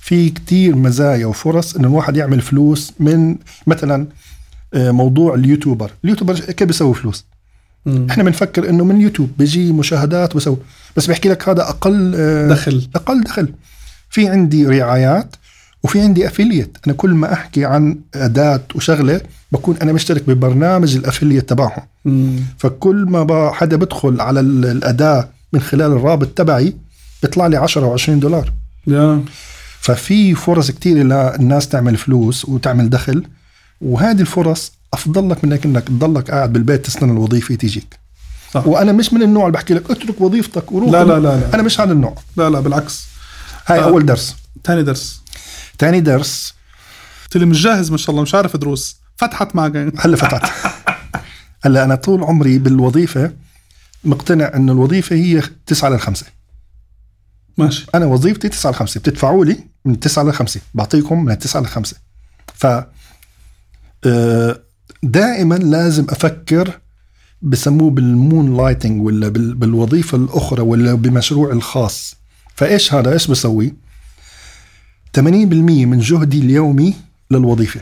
[SPEAKER 3] في كتير مزايا وفرص إنه الواحد يعمل فلوس من مثلا آه، موضوع ال YouTuber. ال YouTuber كيف بيسوي فلوس؟
[SPEAKER 2] مم.
[SPEAKER 3] إحنا بنفكر إنه من يوتيوب بيجي مشاهدات وبسوي بس بحكي لك هذا أقل
[SPEAKER 2] دخل.
[SPEAKER 3] أقل دخل. في عندي رعايات وفي عندي affiliate أنا كل ما أحكي عن أداة وشغلة بكون أنا مشترك ببرنامج ال affiliate
[SPEAKER 2] تبعهم.
[SPEAKER 3] فكل ما حدا بدخل على ال- الأداة من خلال الرابط تبعي بيطلع لي 10 و20 دولار.
[SPEAKER 2] يا.
[SPEAKER 3] ففي فرص كتير للناس تعمل فلوس وتعمل دخل وهذه الفرص أفضل لك من انك تضلك قاعد بالبيت تستنى الوظيفة تيجيك.
[SPEAKER 2] صح.
[SPEAKER 3] وأنا مش من النوع اللي بحكي لك اترك وظيفتك وروح
[SPEAKER 2] لا لا لا لا.
[SPEAKER 3] أنا مش هذا النوع.
[SPEAKER 2] لا لا بالعكس.
[SPEAKER 3] هاي
[SPEAKER 2] آه.
[SPEAKER 3] أول درس.
[SPEAKER 2] ثاني درس.
[SPEAKER 3] ثاني درس.
[SPEAKER 2] قلت لي مش جاهز ما شاء الله مش عارف دروس. فتحت معك
[SPEAKER 3] هلا فتحت. [LAUGHS] هلا أنا طول عمري بالوظيفة مقتنع إنه الوظيفة هي 9 ل 5
[SPEAKER 2] ماشي.
[SPEAKER 3] أنا وظيفتي 9 ل 5 بتدفعوا لي من 9 ل 5 بعطيكم من 9 ل 5 ف آه، دائما لازم أفكر بسموه بال moonlighting ولا بال- بالوظيفة الأخرى ولا بمشروع الخاص. فإيش هذا؟ إيش بسوي؟ 80% من جهدي اليومي للوظيفة.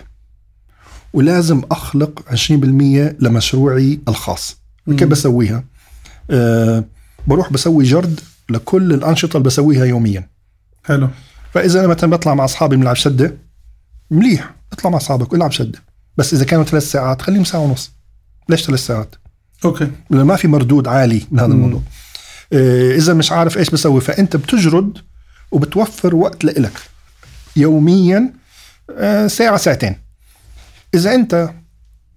[SPEAKER 3] ولازم أخلق 20% لمشروعي الخاص. كيف بسويها؟ أه بروح بسوي جرد لكل الأنشطة اللي بسويها يوميا.
[SPEAKER 2] حلو.
[SPEAKER 3] فإذا أنا مثلا بطلع مع أصحابي بنلعب شدة مليح. اطلع مع أصحابك والعب شدة. بس إذا كانوا ثلاث ساعات خليهم ساعة ونص. ليش ثلاث ساعات؟
[SPEAKER 2] أوكي.
[SPEAKER 3] لأنه ما في مردود عالي من هذا. الموضوع. آه، إذا مش عارف إيش بسوي فأنت بتجرد وبتوفر وقت لإلك. يوميا آه، ساعة ساعتين. إذا أنت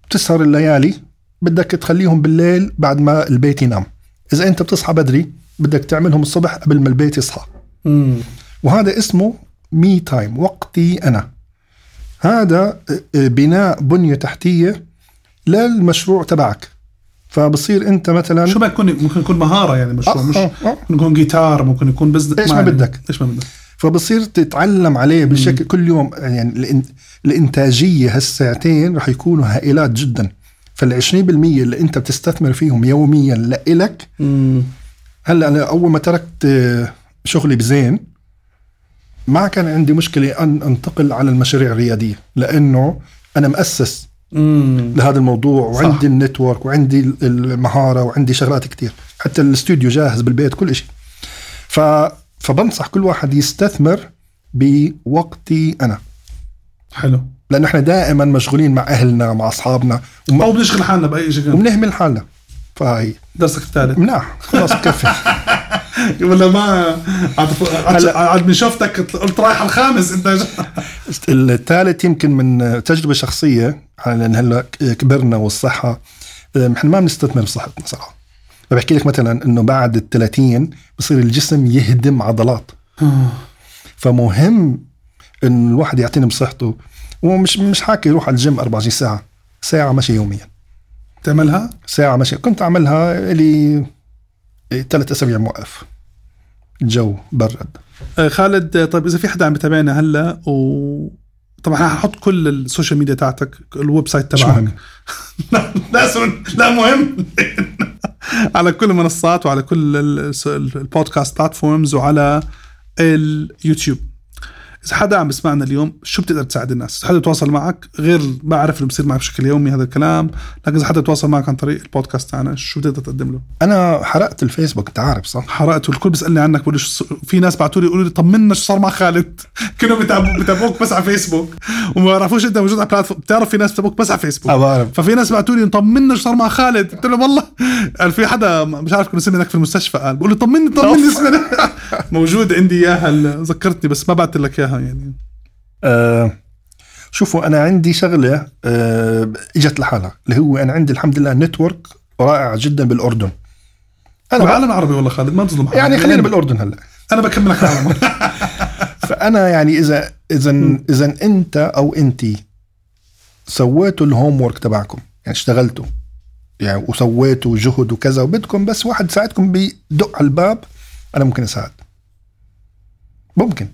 [SPEAKER 3] بتسهر الليالي بدك تخليهم بالليل بعد ما البيت ينام. إذا أنت بتصحى بدري بدك تعملهم الصبح قبل ما البيت يصحى.
[SPEAKER 2] مم.
[SPEAKER 3] وهذا اسمه me time وقتي أنا. هذا آه، بناء بنية تحتية للمشروع تبعك. فبصير أنت مثلا
[SPEAKER 2] شو ما يكون ممكن يكون مهارة يعني مشروع
[SPEAKER 3] آه،
[SPEAKER 2] مش
[SPEAKER 3] آه، آه.
[SPEAKER 2] ممكن يكون جيتار ممكن يكون business
[SPEAKER 3] إيش ما بدك.
[SPEAKER 2] إيش ما بدك.
[SPEAKER 3] فبصير تتعلم عليه بالشكل كل يوم. يعني الإنتاجية هالساعتين رح يكونوا هائلات جدا. فال 20% اللي أنت بتستثمر فيهم يوميا لإلك هلأ أنا أول ما تركت شغلي بزين ما كان عندي مشكلة أن أنتقل على المشاريع الريادية لأنه أنا مؤسس لهذا الموضوع
[SPEAKER 2] صح.
[SPEAKER 3] وعندي النتورك وعندي المهارة وعندي شغلات كتير. حتى الاستوديو جاهز بالبيت كل شيء ف فبنصح كل واحد يستثمر بوقتي أنا.
[SPEAKER 2] حلو.
[SPEAKER 3] لأنه إحنا دائما مشغولين مع أهلنا مع أصحابنا وما-
[SPEAKER 2] أو بنشغل حالنا بأي شيء.
[SPEAKER 3] وبنهمل حالنا. فهي.
[SPEAKER 2] درسك الثالث.
[SPEAKER 3] مناح خلاص بكفي [LAUGHS]
[SPEAKER 2] ولا ما عاد من شفتك قلت رايح على الخامس أنت. [LAUGHS]
[SPEAKER 3] الثالث يمكن من تجربة شخصية لأن هلا كبرنا والصحة. إحنا ما بنستثمر بصحتنا صراحة. فبحكي لك مثلا إنه بعد ال 30 بصير الجسم يهدم عضلات. فمهم إن الواحد يعتني بصحته. ومش مش حاكي يروح على الجيم 24 ساعة. ساعة مشي يوميا.
[SPEAKER 2] تعملها؟
[SPEAKER 3] ساعة مشي. كنت أعملها لي ثلاث أسابيع موقف. الجو برد.
[SPEAKER 2] آه، خالد طيب إذا في حدا عم بتابعنا هلأ و طبعا ححط كل ال social media تاعتك ال
[SPEAKER 3] website
[SPEAKER 2] تبعك [LAUGHS] لا لا مهم. [LAUGHS] على كل المنصات وعلى كل ال- ال- ال podcast platforms وعلى اليوتيوب إذا حدا عم بيسمعنا اليوم شو بتقدر تساعد الناس؟ إذا حدا يتواصل معك غير بعرف اللي بصير معك بشكل يومي هذا الكلام لكن إذا حدا يتواصل معك عن طريق البودكاست تاعنا شو بتقدر تقدم له؟
[SPEAKER 3] أنا حرقت الفيسبوك أنت عارف صح؟
[SPEAKER 2] حرقت والكل بيسألني عنك بقول في ناس بعثوا لي يقولوا لي طمنا شو صار مع خالد؟ [LAUGHS] كانوا بيتابعوك بس على فيسبوك وما يعرفوش أنت موجود على platform بتعرف في ناس بيتابعوك بس على فيسبوك.
[SPEAKER 3] أه بعرف.
[SPEAKER 2] ففي ناس بعتوا لي طمنا شو صار مع خالد؟ قلت لهم والله قال في حدا مش عارف كنا اسمي هناك في المستشفى قال بقول لي طمني طمني [LAUGHS] موجود عندي إياها ذكرتني بس ما بعت لك إياها. يعني.
[SPEAKER 3] آه شوفوا أنا عندي شغلة آه إجت لحالها اللي هو أنا عندي الحمد لله network رائع جدا بالأردن. أنا بقى
[SPEAKER 2] بالعالم العربي والله خالد ما تظلم.
[SPEAKER 3] يعني خلينا بالأردن هلأ.
[SPEAKER 2] أنا بكملك العالم [LAUGHS] [LAUGHS]
[SPEAKER 3] فأنا يعني اذا اذا إذا أنت أو أنت سويتوا الهوم ورك تبعكم يعني اشتغلتوا يعني وسويتوا جهد وكذا وبدكم بس واحد يساعدكم بيدق على الباب أنا ممكن أساعد. ممكن.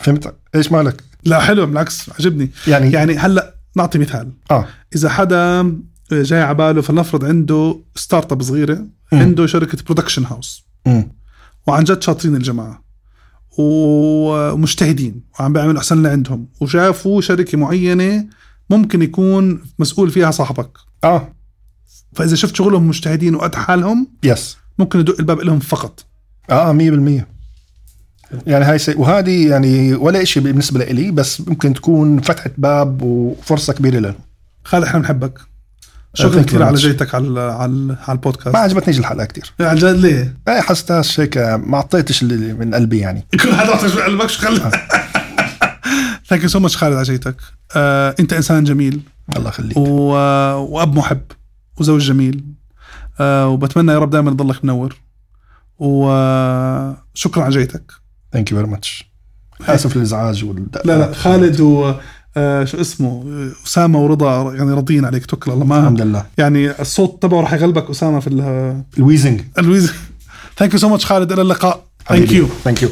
[SPEAKER 3] فهمت؟ إيش مالك؟
[SPEAKER 2] لا حلو بالعكس عجبني.
[SPEAKER 3] يعني,
[SPEAKER 2] يعني هلأ نعطي مثال.
[SPEAKER 3] آه.
[SPEAKER 2] إذا حدا جاي على باله فلنفرض عنده startup صغيرة
[SPEAKER 3] مم.
[SPEAKER 2] عنده شركة production
[SPEAKER 3] house.
[SPEAKER 2] وعن جد شاطرين الجماعة. ومجتهدين وعم بيعملوا أحسن اللي عندهم. وشافوا شركة معينة ممكن يكون مسؤول فيها صاحبك.
[SPEAKER 3] آه.
[SPEAKER 2] فإذا شفت شغلهم مجتهدين وقد حالهم
[SPEAKER 3] yes
[SPEAKER 2] ممكن يدق الباب لهم فقط.
[SPEAKER 3] آه 100% يعني هاي سي... وهذه يعني ولا شيء بالنسبة لي بس ممكن تكون فتحة باب وفرصة كبيرة لهم.
[SPEAKER 2] خالد إحنا بنحبك.
[SPEAKER 3] thank
[SPEAKER 2] شكرا كثير على. جيتك على على على البودكاست.
[SPEAKER 3] ما عجبتنيش الحلقة كتير.
[SPEAKER 2] عن جد ليه؟
[SPEAKER 3] اي حسيتهاش هيك ما أعطيتش اللي من قلبي يعني. [LAUGHS]
[SPEAKER 2] كل حدا عطى شو قلبك شو خلى؟ thank you so much خالد على جيتك. آه، أنت إنسان جميل.
[SPEAKER 3] الله يخليك.
[SPEAKER 2] و... وأب محب وزوج جميل. آه، وبتمنى يا رب دائما تضلك منور. وشكرا على جيتك.
[SPEAKER 3] thank you very much آسف للإزعاج وال...
[SPEAKER 2] لا لا خالد و آه، شو اسمه أسامة ورضا يعني راضيين عليك توكل الله ما
[SPEAKER 3] الحمد لله.
[SPEAKER 2] يعني الصوت تبعه راح يغلبك أسامة في ال-
[SPEAKER 3] ال
[SPEAKER 2] wheezing ال wheeze thank you so much خالد إلى اللقاء. ثانك يو
[SPEAKER 3] ثانك يو